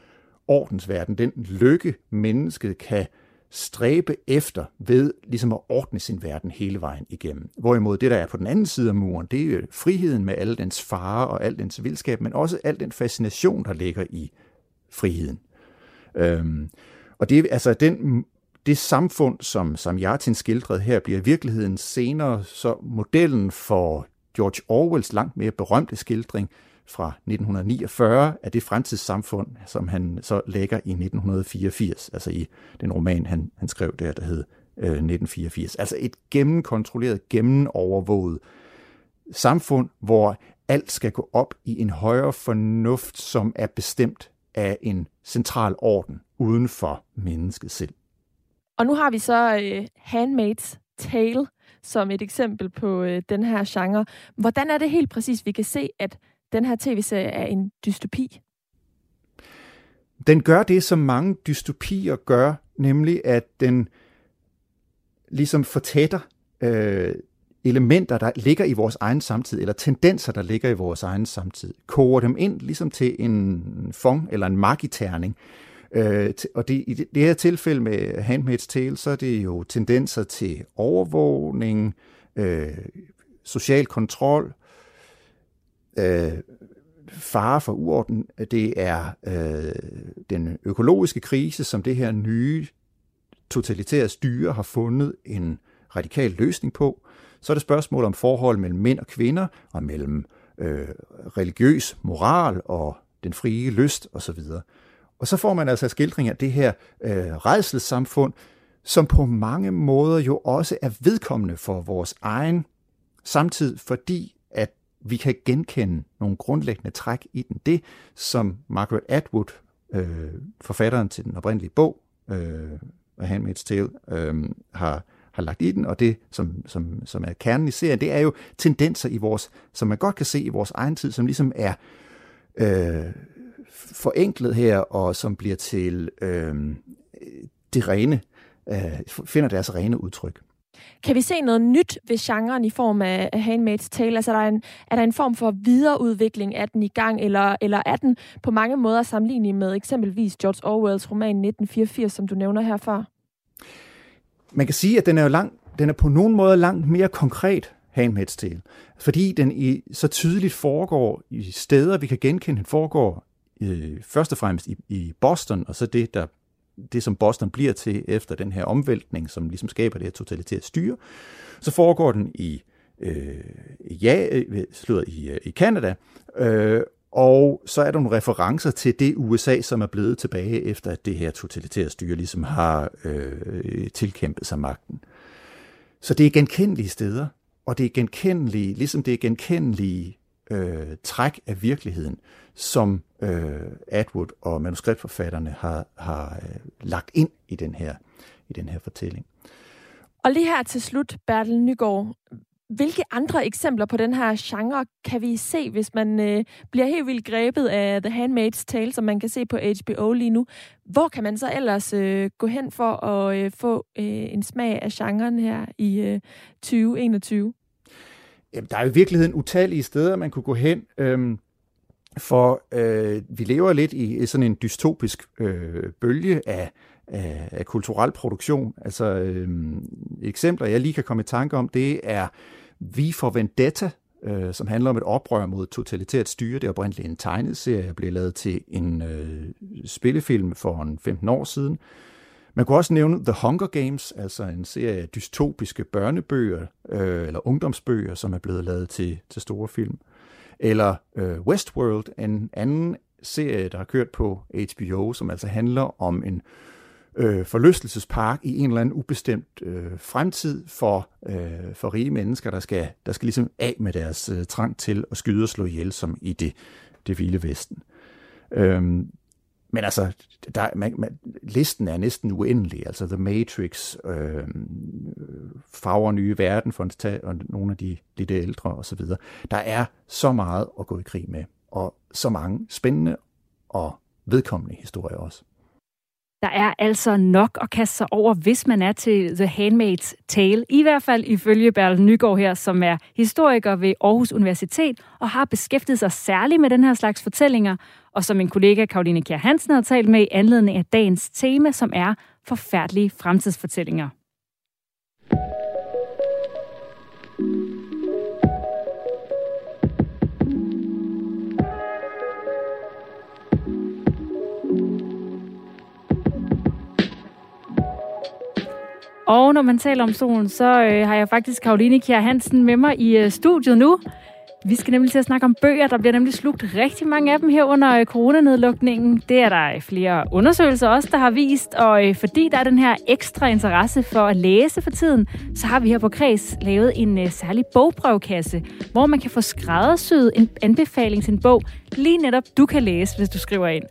ordensverden, den lykke, mennesket kan stræbe efter ved ligesom at ordne sin verden hele vejen igennem. Hvorimod det, der er på den anden side af muren, det er jo friheden med alle dens farer og al dens vildskab, men også al den fascination, der ligger i friheden. Øhm, og det er altså den det samfund, som, som Jartin skildrede her, bliver i virkeligheden senere så modellen for George Orwells langt mere berømte skildring fra 1949 af det fremtidssamfund, som han så lægger i 1984, altså i den roman, han, han skrev der, der hed øh, 1984. Altså et gennemkontrolleret, gennemovervåget samfund, hvor alt skal gå op i en højere fornuft, som er bestemt af en central orden uden for mennesket selv. Og nu har vi så øh, Handmaid's Tale som et eksempel på øh, den her genre. Hvordan er det helt præcis, vi kan se, at den her tv-serie er en dystopi? Den gør det, som mange dystopier gør, nemlig at den ligesom fortætter øh, elementer, der ligger i vores egen samtid, eller tendenser, der ligger i vores egen samtid, koger dem ind ligesom til en fong eller en magiterning. Øh, og det, i det her tilfælde med Handmaid's Tale, så er det jo tendenser til overvågning, øh, social kontrol, øh, fare for uorden. Det er øh, den økologiske krise, som det her nye totalitære styre har fundet en radikal løsning på. Så er det spørgsmål om forhold mellem mænd og kvinder, og mellem øh, religiøs moral og den frie lyst osv. Og så får man altså skildring af det her øh, redselssamfund, som på mange måder jo også er vedkommende for vores egen samtid, fordi vi kan genkende nogle grundlæggende træk i den. Det, som Margaret Atwood, øh, forfatteren til den oprindelige bog, øh, Handmaid's Tale, øh, har, har lagt i den, og det, som, som, som er kernen i serien, det er jo tendenser i vores, som man godt kan se i vores egen tid, som ligesom er øh, forenklet her, og som bliver til øh, det rene, øh, finder deres rene udtryk. Kan vi se noget nyt ved genren i form af Handmaid's Tale? Altså, er der en, er der en form for videreudvikling af den i gang, eller, eller er den på mange måder sammenlignelig med eksempelvis George Orwells roman 1984, som du nævner her før? Man kan sige, at den er jo lang, den er på nogen måde langt mere konkret, Handmaid's Tale, fordi den i, så tydeligt foregår i steder, vi kan genkende, den foregår øh, først og fremmest i, i Boston, og så det, der det, som Boston bliver til efter den her omvæltning, som ligesom skaber det her totalitære styre. Så foregår den i øh, ja, øh, slået i, øh, i Canada, øh, og så er der nogle referencer til det USA, som er blevet tilbage efter, at det her totalitære styre ligesom har øh, tilkæmpet sig magten. Så det er genkendelige steder, og det er genkendelige, ligesom det er genkendelige øh, træk af virkeligheden, som øh, Atwood og manuskriptforfatterne har, har øh, lagt ind i den her i den her fortælling. Og lige her til slut, Bertel Nygaard, hvilke andre eksempler på den her genre kan vi se, hvis man øh, bliver helt vildt grebet af The Handmaid's Tale, som man kan se på HBO lige nu? Hvor kan man så ellers øh, gå hen for at øh, få øh, en smag af genren her i øh, 2021? Jamen, der er i virkeligheden utallige steder, man kunne gå hen. Øhm, for øh, vi lever lidt i sådan en dystopisk øh, bølge af, af, af kulturel produktion. Altså øh, eksempler, jeg lige kan komme i tanke om, det er Vi for Vendetta, øh, som handler om et oprør mod totalitært styre. Det er oprindeligt en tegneserie, der blev lavet til en øh, spillefilm for en 15 år siden. Man kunne også nævne The Hunger Games, altså en serie af dystopiske børnebøger øh, eller ungdomsbøger, som er blevet lavet til, til store film. Eller øh, Westworld, en anden serie, der har kørt på HBO, som altså handler om en øh, forlystelsespark i en eller anden ubestemt øh, fremtid for, øh, for rige mennesker, der skal, der skal ligesom af med deres øh, trang til at skyde og slå ihjel, som i det, det vilde vesten. Øhm, men altså, der, man, man, listen er næsten uendelig. Altså The Matrix, øh, Farver Nye Verden, for at tage og nogle af de lidt ældre osv. Der er så meget at gå i krig med, og så mange spændende og vedkommende historier også. Der er altså nok at kaste sig over, hvis man er til The Handmaid's Tale. I hvert fald ifølge Bertel Nygaard her, som er historiker ved Aarhus Universitet og har beskæftiget sig særligt med den her slags fortællinger, og som min kollega Karoline Kjær Hansen har talt med i anledning af dagens tema, som er forfærdelige fremtidsfortællinger. Og når man taler om solen, så øh, har jeg faktisk Karoline Kjær Hansen med mig i øh, studiet nu. Vi skal nemlig til at snakke om bøger. Der bliver nemlig slugt rigtig mange af dem her under øh, coronanedlukningen. Det er der øh, flere undersøgelser også, der har vist. Og øh, fordi der er den her ekstra interesse for at læse for tiden, så har vi her på Kreds lavet en særlig bogbrevkasse, hvor man kan få skræddersyet en anbefaling til en bog, lige netop du kan læse, hvis du skriver ind.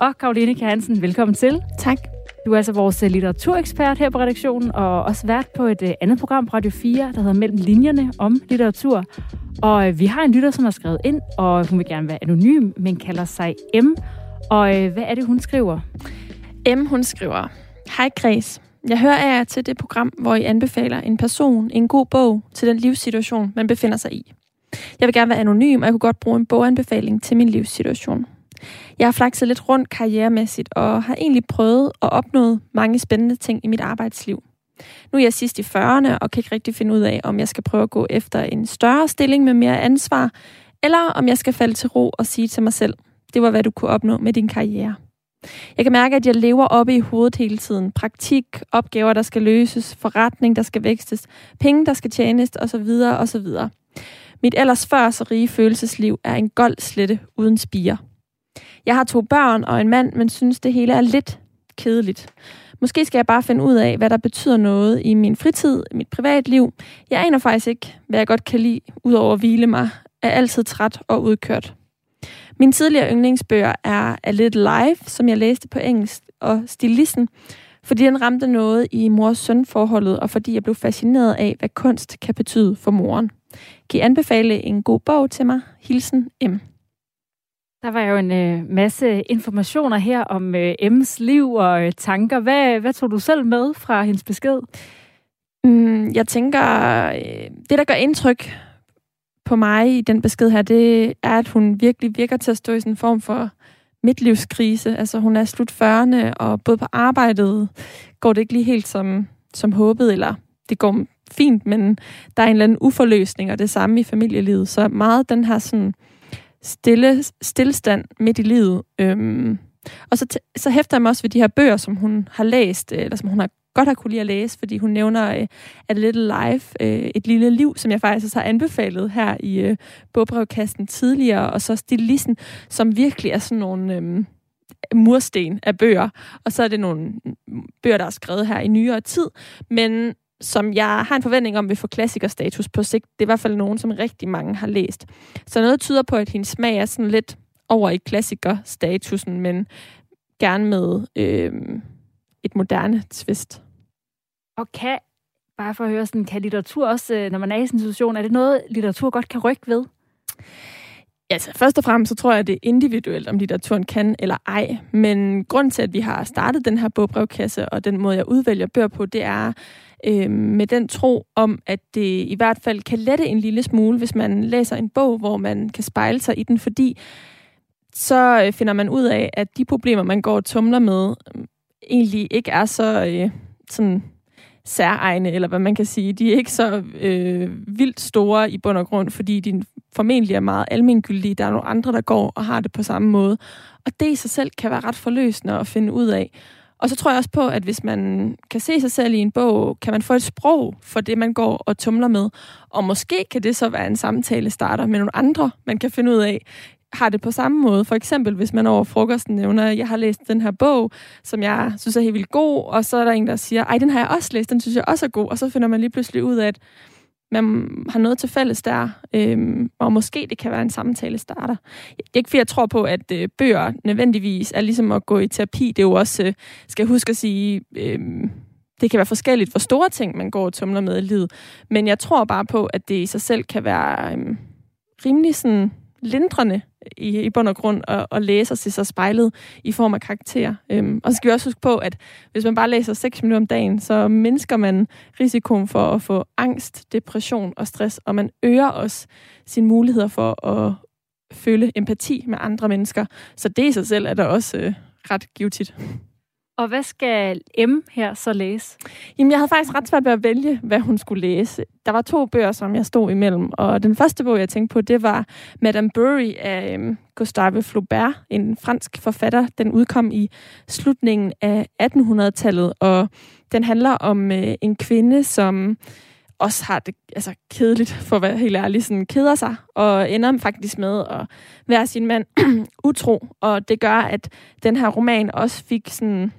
Og Karoline Kjernsen, velkommen til. Tak. Du er altså vores øh, litteraturekspert her på redaktionen, og også vært på et øh, andet program på Radio 4, der hedder Mellem Linjerne om litteratur. Og øh, vi har en lytter, som har skrevet ind, og hun vil gerne være anonym, men kalder sig M. Og hvad er det, hun skriver? M, hun skriver, Hej Græs. Jeg hører af til det program, hvor I anbefaler en person en god bog til den livssituation, man befinder sig i. Jeg vil gerne være anonym, og jeg kunne godt bruge en boganbefaling til min livssituation. Jeg har flakset lidt rundt karrieremæssigt og har egentlig prøvet at opnå mange spændende ting i mit arbejdsliv. Nu er jeg sidst i 40'erne og kan ikke rigtig finde ud af, om jeg skal prøve at gå efter en større stilling med mere ansvar, eller om jeg skal falde til ro og sige til mig selv, det var hvad du kunne opnå med din karriere. Jeg kan mærke, at jeg lever oppe i hovedet hele tiden. Praktik, opgaver, der skal løses, forretning, der skal vækstes, penge, der skal tjenes, osv. osv. Mit ellers før så rige følelsesliv er en gold slette uden spire. Jeg har to børn og en mand, men synes, det hele er lidt kedeligt. Måske skal jeg bare finde ud af, hvad der betyder noget i min fritid, i mit privatliv. Jeg aner faktisk ikke, hvad jeg godt kan lide, udover at hvile mig. Er altid træt og udkørt. Min tidligere yndlingsbøger er A Little Life, som jeg læste på engelsk, og Stilisten, fordi den ramte noget i mors-søn-forholdet, og fordi jeg blev fascineret af, hvad kunst kan betyde for moren. Kan I anbefale en god bog til mig? Hilsen M. Der var jo en øh, masse informationer her om øh, M's liv og øh, tanker. Hvad, hvad tog du selv med fra hendes besked? Mm, jeg tænker, øh, det der gør indtryk på mig i den besked her, det er, at hun virkelig virker til at stå i sådan en form for midtlivskrise. Altså hun er slut 40'erne, og både på arbejdet går det ikke lige helt som, som håbet, eller det går fint, men der er en eller anden uforløsning, og det samme i familielivet. Så meget den her sådan stille, stillestand midt i livet. Øhm, og så, så hæfter jeg mig også ved de her bøger, som hun har læst, øh, eller som hun har godt har kunne lide at læse, fordi hun nævner uh, A Little Life, uh, et lille liv, som jeg faktisk har anbefalet her i uh, bogbrevkasten tidligere, og så Stilissen, som virkelig er sådan nogle um, mursten af bøger. Og så er det nogle bøger, der er skrevet her i nyere tid, men som jeg har en forventning om vil få klassikerstatus på sigt. Det er i hvert fald nogen, som rigtig mange har læst. Så noget tyder på, at hendes smag er sådan lidt over i klassikerstatusen, men gerne med øh, et moderne twist. Og kan, bare for at høre, sådan, kan litteratur også, øh, når man er i sådan en situation, er det noget, litteratur godt kan rykke ved? Altså, først og fremmest så tror jeg, at det er individuelt, om litteraturen kan eller ej. Men grund til, at vi har startet den her bogbrevkasse, og den måde, jeg udvælger bøger på, det er øh, med den tro om, at det i hvert fald kan lette en lille smule, hvis man læser en bog, hvor man kan spejle sig i den, fordi så øh, finder man ud af, at de problemer, man går og tumler med, øh, egentlig ikke er så øh, sådan særegne, eller hvad man kan sige. De er ikke så øh, vildt store i bund og grund, fordi de formentlig er meget almengyldige. Der er nogle andre, der går og har det på samme måde. Og det i sig selv kan være ret forløsende at finde ud af. Og så tror jeg også på, at hvis man kan se sig selv i en bog, kan man få et sprog for det, man går og tumler med. Og måske kan det så være en samtale starter med nogle andre, man kan finde ud af, har det på samme måde. For eksempel, hvis man over frokosten nævner, at jeg har læst den her bog, som jeg synes er helt vildt god, og så er der en, der siger, ej, den har jeg også læst, den synes jeg også er god, og så finder man lige pludselig ud af, at man har noget til fælles der, øhm, og måske det kan være en samtale starter. Det er ikke fordi, jeg tror på, at øh, bøger nødvendigvis er ligesom at gå i terapi. Det er jo også, øh, skal jeg huske at sige, øh, det kan være forskelligt, hvor store ting man går og tumler med i livet. Men jeg tror bare på, at det i sig selv kan være øh, rimelig sådan lindrende i, i bund og grund at, at læse og se sig spejlet i form af karakterer. Øhm, og så skal vi også huske på, at hvis man bare læser 6 minutter om dagen, så mindsker man risikoen for at få angst, depression og stress, og man øger også sine muligheder for at føle empati med andre mennesker. Så det i sig selv er da også øh, ret givetigt. Og hvad skal M her så læse? Jamen, jeg havde faktisk ret svært ved at vælge, hvad hun skulle læse. Der var to bøger, som jeg stod imellem, og den første bog, jeg tænkte på, det var Madame Bury af um, Gustave Flaubert, en fransk forfatter. Den udkom i slutningen af 1800-tallet, og den handler om uh, en kvinde, som også har det altså, kedeligt, for at være helt ærlig, sådan keder sig, og ender faktisk med at være sin mand utro. Og det gør, at den her roman også fik sådan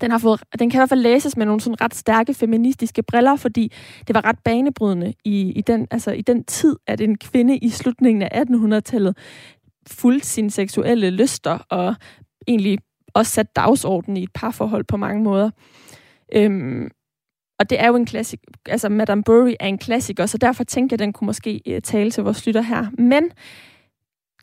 den, har fået, den kan i hvert fald læses med nogle sådan ret stærke feministiske briller, fordi det var ret banebrydende i, i, den, altså i den tid, at en kvinde i slutningen af 1800-tallet fulgte sine seksuelle lyster og egentlig også satte dagsordenen i et parforhold på mange måder. Øhm, og det er jo en klassik, altså Madame Bury er en klassiker, så derfor tænker jeg, at den kunne måske øh, tale til vores lytter her. Men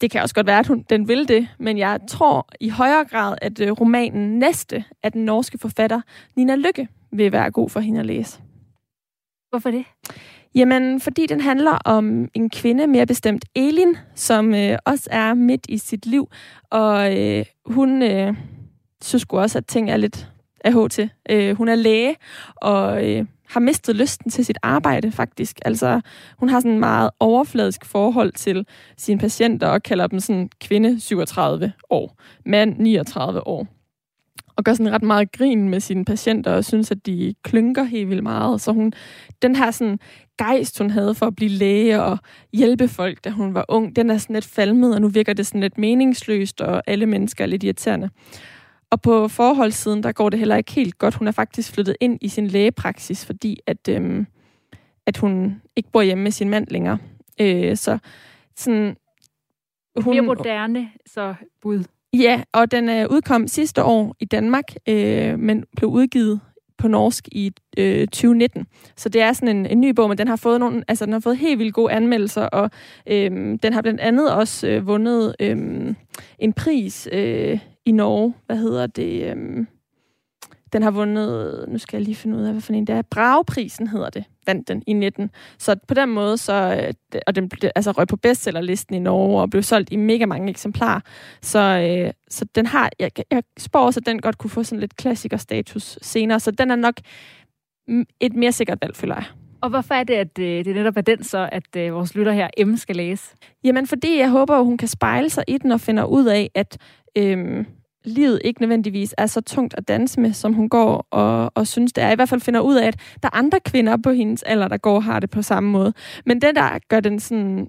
det kan også godt være, at hun, den vil det, men jeg tror i højere grad, at uh, romanen Næste af den norske forfatter Nina Lykke vil være god for hende at læse. Hvorfor det? Jamen, fordi den handler om en kvinde, mere bestemt Elin, som øh, også er midt i sit liv, og øh, hun øh, synes også, at ting er lidt af til. Øh, hun er læge, og øh, har mistet lysten til sit arbejde, faktisk. Altså, hun har sådan en meget overfladisk forhold til sine patienter, og kalder dem sådan kvinde 37 år, mand 39 år. Og gør sådan ret meget grin med sine patienter, og synes, at de klynker helt vildt meget. Så hun, den her sådan gejst, hun havde for at blive læge og hjælpe folk, da hun var ung, den er sådan lidt falmet, og nu virker det sådan lidt meningsløst, og alle mennesker er lidt irriterende. Og på forholdssiden, der går det heller ikke helt godt. Hun er faktisk flyttet ind i sin lægepraksis, fordi at, øhm, at hun ikke bor hjemme med sin mand længere. Øh, så sådan... Hun bliver moderne, så bud. Ja, og den er udkom sidste år i Danmark, øh, men blev udgivet på norsk i øh, 2019. Så det er sådan en, en ny bog, men den har fået nogle, altså den har fået helt vildt gode anmeldelser, og øh, den har blandt andet også øh, vundet øh, en pris øh, i Norge. Hvad hedder det? Øhm, den har vundet, nu skal jeg lige finde ud af, hvad for en det er. Brageprisen hedder det, vandt den i 19. Så på den måde, så, øh, og den altså, røg på bestsellerlisten i Norge og blev solgt i mega mange eksemplarer. Så, øh, så den har, jeg, jeg spår også, at den godt kunne få sådan lidt klassikerstatus senere. Så den er nok et mere sikkert valg, føler jeg. Og hvorfor er det, at øh, det netop er den så, at øh, vores lytter her, M, skal læse? Jamen, fordi jeg håber, at hun kan spejle sig i den og finder ud af, at øhm, livet ikke nødvendigvis er så tungt at danse med, som hun går og, og synes, det er. I hvert fald finder ud af, at der er andre kvinder på hendes alder, der går og har det på samme måde. Men det, der gør den sådan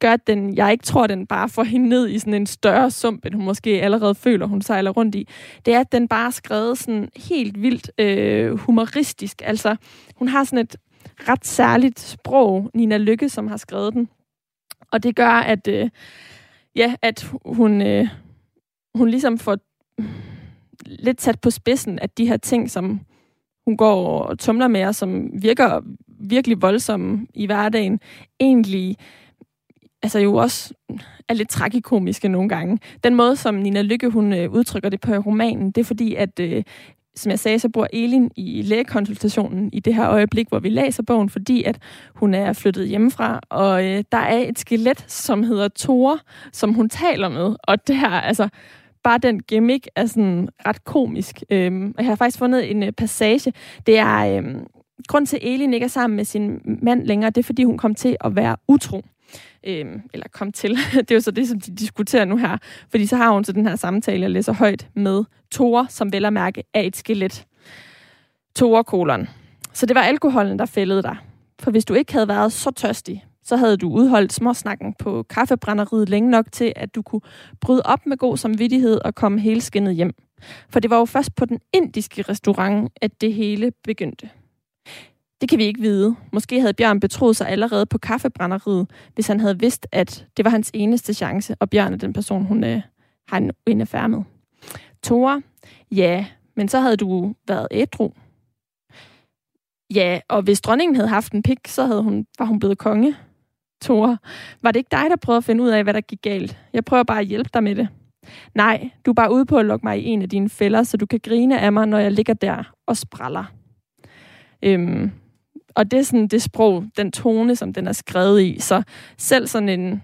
gør, at den, jeg ikke tror, den bare får hende ned i sådan en større sump, end hun måske allerede føler, hun sejler rundt i, det er, at den bare er skrevet sådan helt vildt øh, humoristisk. Altså, hun har sådan et ret særligt sprog, Nina Lykke, som har skrevet den. Og det gør, at, øh, ja, at hun, øh, hun ligesom får lidt sat på spidsen, at de her ting, som hun går og tumler med, og som virker virkelig voldsomme i hverdagen, egentlig altså jo også er lidt tragikomiske nogle gange. Den måde, som Nina Lykke hun øh, udtrykker det på romanen, det er fordi, at øh, som jeg sagde, så bor Elin i lægekonsultationen i det her øjeblik, hvor vi læser bogen, fordi at hun er flyttet hjemmefra, og øh, der er et skelet, som hedder Tore, som hun taler med, og det her, altså, bare den gimmick er sådan ret komisk. Øhm, og jeg har faktisk fundet en øh, passage. Det er, øh, grund til, at Elin ikke er sammen med sin mand længere, det er, fordi hun kom til at være utro. Øhm, eller kom til. det er jo så det, som de diskuterer nu her. Fordi så har hun så den her samtale, jeg læser højt med Tore, som vel at mærke er et skelet. Tore kolon. Så det var alkoholen, der fældede dig. For hvis du ikke havde været så tørstig, så havde du udholdt småsnakken på kaffebrænderiet længe nok til, at du kunne bryde op med god samvittighed og komme hele skinnet hjem. For det var jo først på den indiske restaurant, at det hele begyndte. Det kan vi ikke vide. Måske havde Bjørn betroet sig allerede på kaffebrænderiet, hvis han havde vidst, at det var hans eneste chance, og Bjørn er den person, hun øh, har en, en affære med. Tore, ja, men så havde du været ædru. Ja, og hvis dronningen havde haft en pik, så havde hun, var hun blevet konge. Tore, var det ikke dig, der prøvede at finde ud af, hvad der gik galt? Jeg prøver bare at hjælpe dig med det. Nej, du er bare ude på at lukke mig i en af dine fælder, så du kan grine af mig, når jeg ligger der og spraller. Øhm, og det er sådan det sprog, den tone, som den er skrevet i. Så selv sådan en,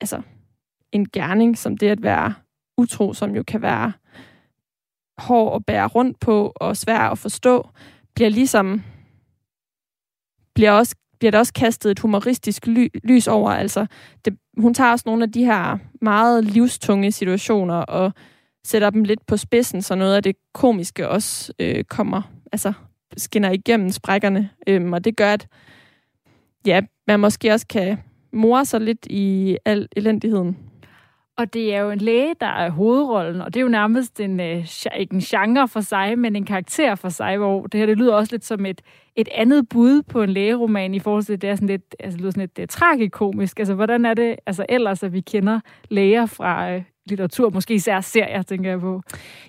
altså, en gerning, som det at være utro, som jo kan være hård at bære rundt på og svær at forstå, bliver ligesom bliver også bliver der også kastet et humoristisk ly, lys over. Altså, det, hun tager også nogle af de her meget livstunge situationer og sætter dem lidt på spidsen, så noget af det komiske også øh, kommer, altså skinner igennem sprækkerne. Øhm, og det gør, at ja, man måske også kan more sig lidt i al elendigheden. Og det er jo en læge, der er hovedrollen, og det er jo nærmest en, øh, ikke en genre for sig, men en karakter for sig, hvor det her det lyder også lidt som et, et andet bud på en lægeroman i forhold til, at det er sådan lidt, altså, det lyder sådan lidt det tragikomisk. Altså, hvordan er det altså, ellers, at vi kender læger fra øh, litteratur, måske især serier, tænker jeg på.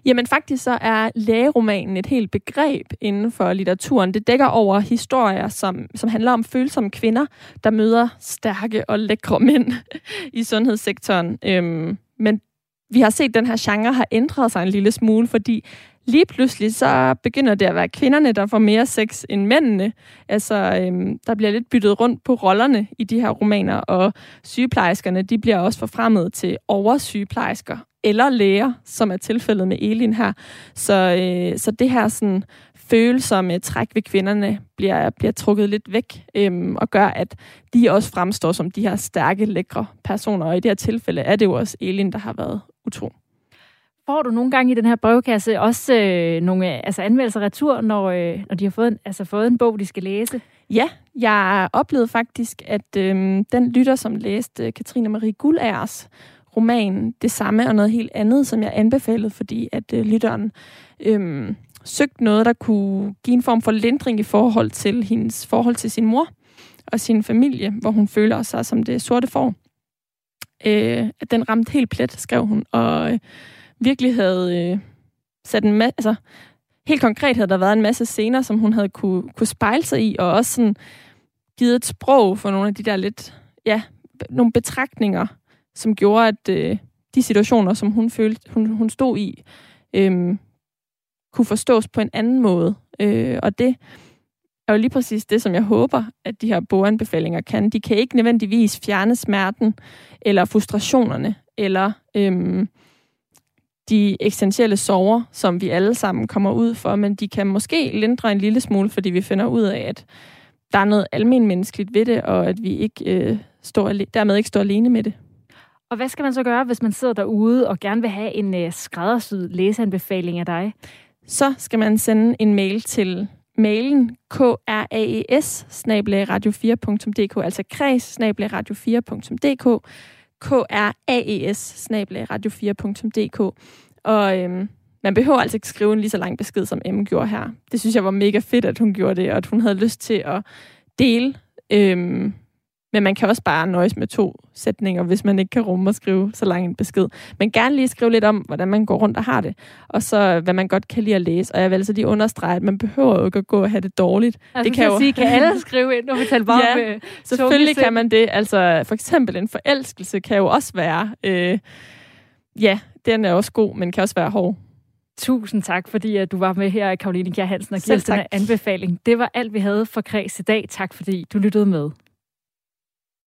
Jamen faktisk så er lægeromanen et helt begreb inden for litteraturen. Det dækker over historier, som, som handler om følsomme kvinder, der møder stærke og lækre mænd i sundhedssektoren. Øhm, men vi har set, at den her genre har ændret sig en lille smule, fordi lige pludselig så begynder det at være kvinderne, der får mere sex end mændene. Altså, øhm, der bliver lidt byttet rundt på rollerne i de her romaner, og sygeplejerskerne, de bliver også forfremmet til oversygeplejersker eller læger, som er tilfældet med Elin her. Så, øh, så det her sådan følsomme træk ved kvinderne bliver, bliver trukket lidt væk øhm, og gør, at de også fremstår som de her stærke, lækre personer. Og i det her tilfælde er det jo også Elin, der har været utro. Får du nogle gange i den her brevkasse også øh, nogle altså anmeldelser retur, når, øh, når de har fået en, altså fået en bog, de skal læse? Ja, jeg oplevede faktisk, at øh, den lytter, som læste Katrine Marie Guldærs roman, det samme og noget helt andet, som jeg anbefalede, fordi at øh, lytteren øh, søgte noget, der kunne give en form for lindring i forhold til hendes forhold til sin mor og sin familie, hvor hun føler sig som det sorte får. Øh, at den ramte helt plet, skrev hun, og... Øh, virkelig havde øh, sat en masse... Altså, helt konkret havde der været en masse scener, som hun havde kunne, kunne spejle sig i, og også sådan givet et sprog for nogle af de der lidt... Ja, nogle betragtninger, som gjorde, at øh, de situationer, som hun følte, hun, hun stod i, øh, kunne forstås på en anden måde. Øh, og det er jo lige præcis det, som jeg håber, at de her boanbefalinger kan. De kan ikke nødvendigvis fjerne smerten, eller frustrationerne, eller øh, de eksistentielle sorger, som vi alle sammen kommer ud for, men de kan måske lindre en lille smule, fordi vi finder ud af, at der er noget almen menneskeligt ved det, og at vi ikke øh, står, dermed ikke står alene med det. Og hvad skal man så gøre, hvis man sidder derude og gerne vil have en øh, skræddersyet læseanbefaling af dig? Så skal man sende en mail til mailen kraes radio4.dk, altså kreds radio4.dk, kraes radio4.dk. Og øhm, man behøver altså ikke skrive en lige så lang besked, som Emma gjorde her. Det synes jeg var mega fedt, at hun gjorde det, og at hun havde lyst til at dele. Øhm, men man kan også bare nøjes med to sætninger, hvis man ikke kan rumme at skrive så lang en besked. Men gerne lige skrive lidt om, hvordan man går rundt og har det. Og så, hvad man godt kan lide at læse. Og jeg vil altså lige understrege, at man behøver jo ikke at gå og have det dårligt. Altså, det kan jo... sige, kan alle skrive ind, når vi taler bare ja, med selvfølgelig kan man det. Altså, for eksempel en forelskelse kan jo også være... Øh, ja, den er også god, men kan også være hård. Tusind tak, fordi at du var med her, Karoline Kjær Hansen, og giver os den anbefaling. Det var alt, vi havde for Kreds i dag. Tak, fordi du lyttede med.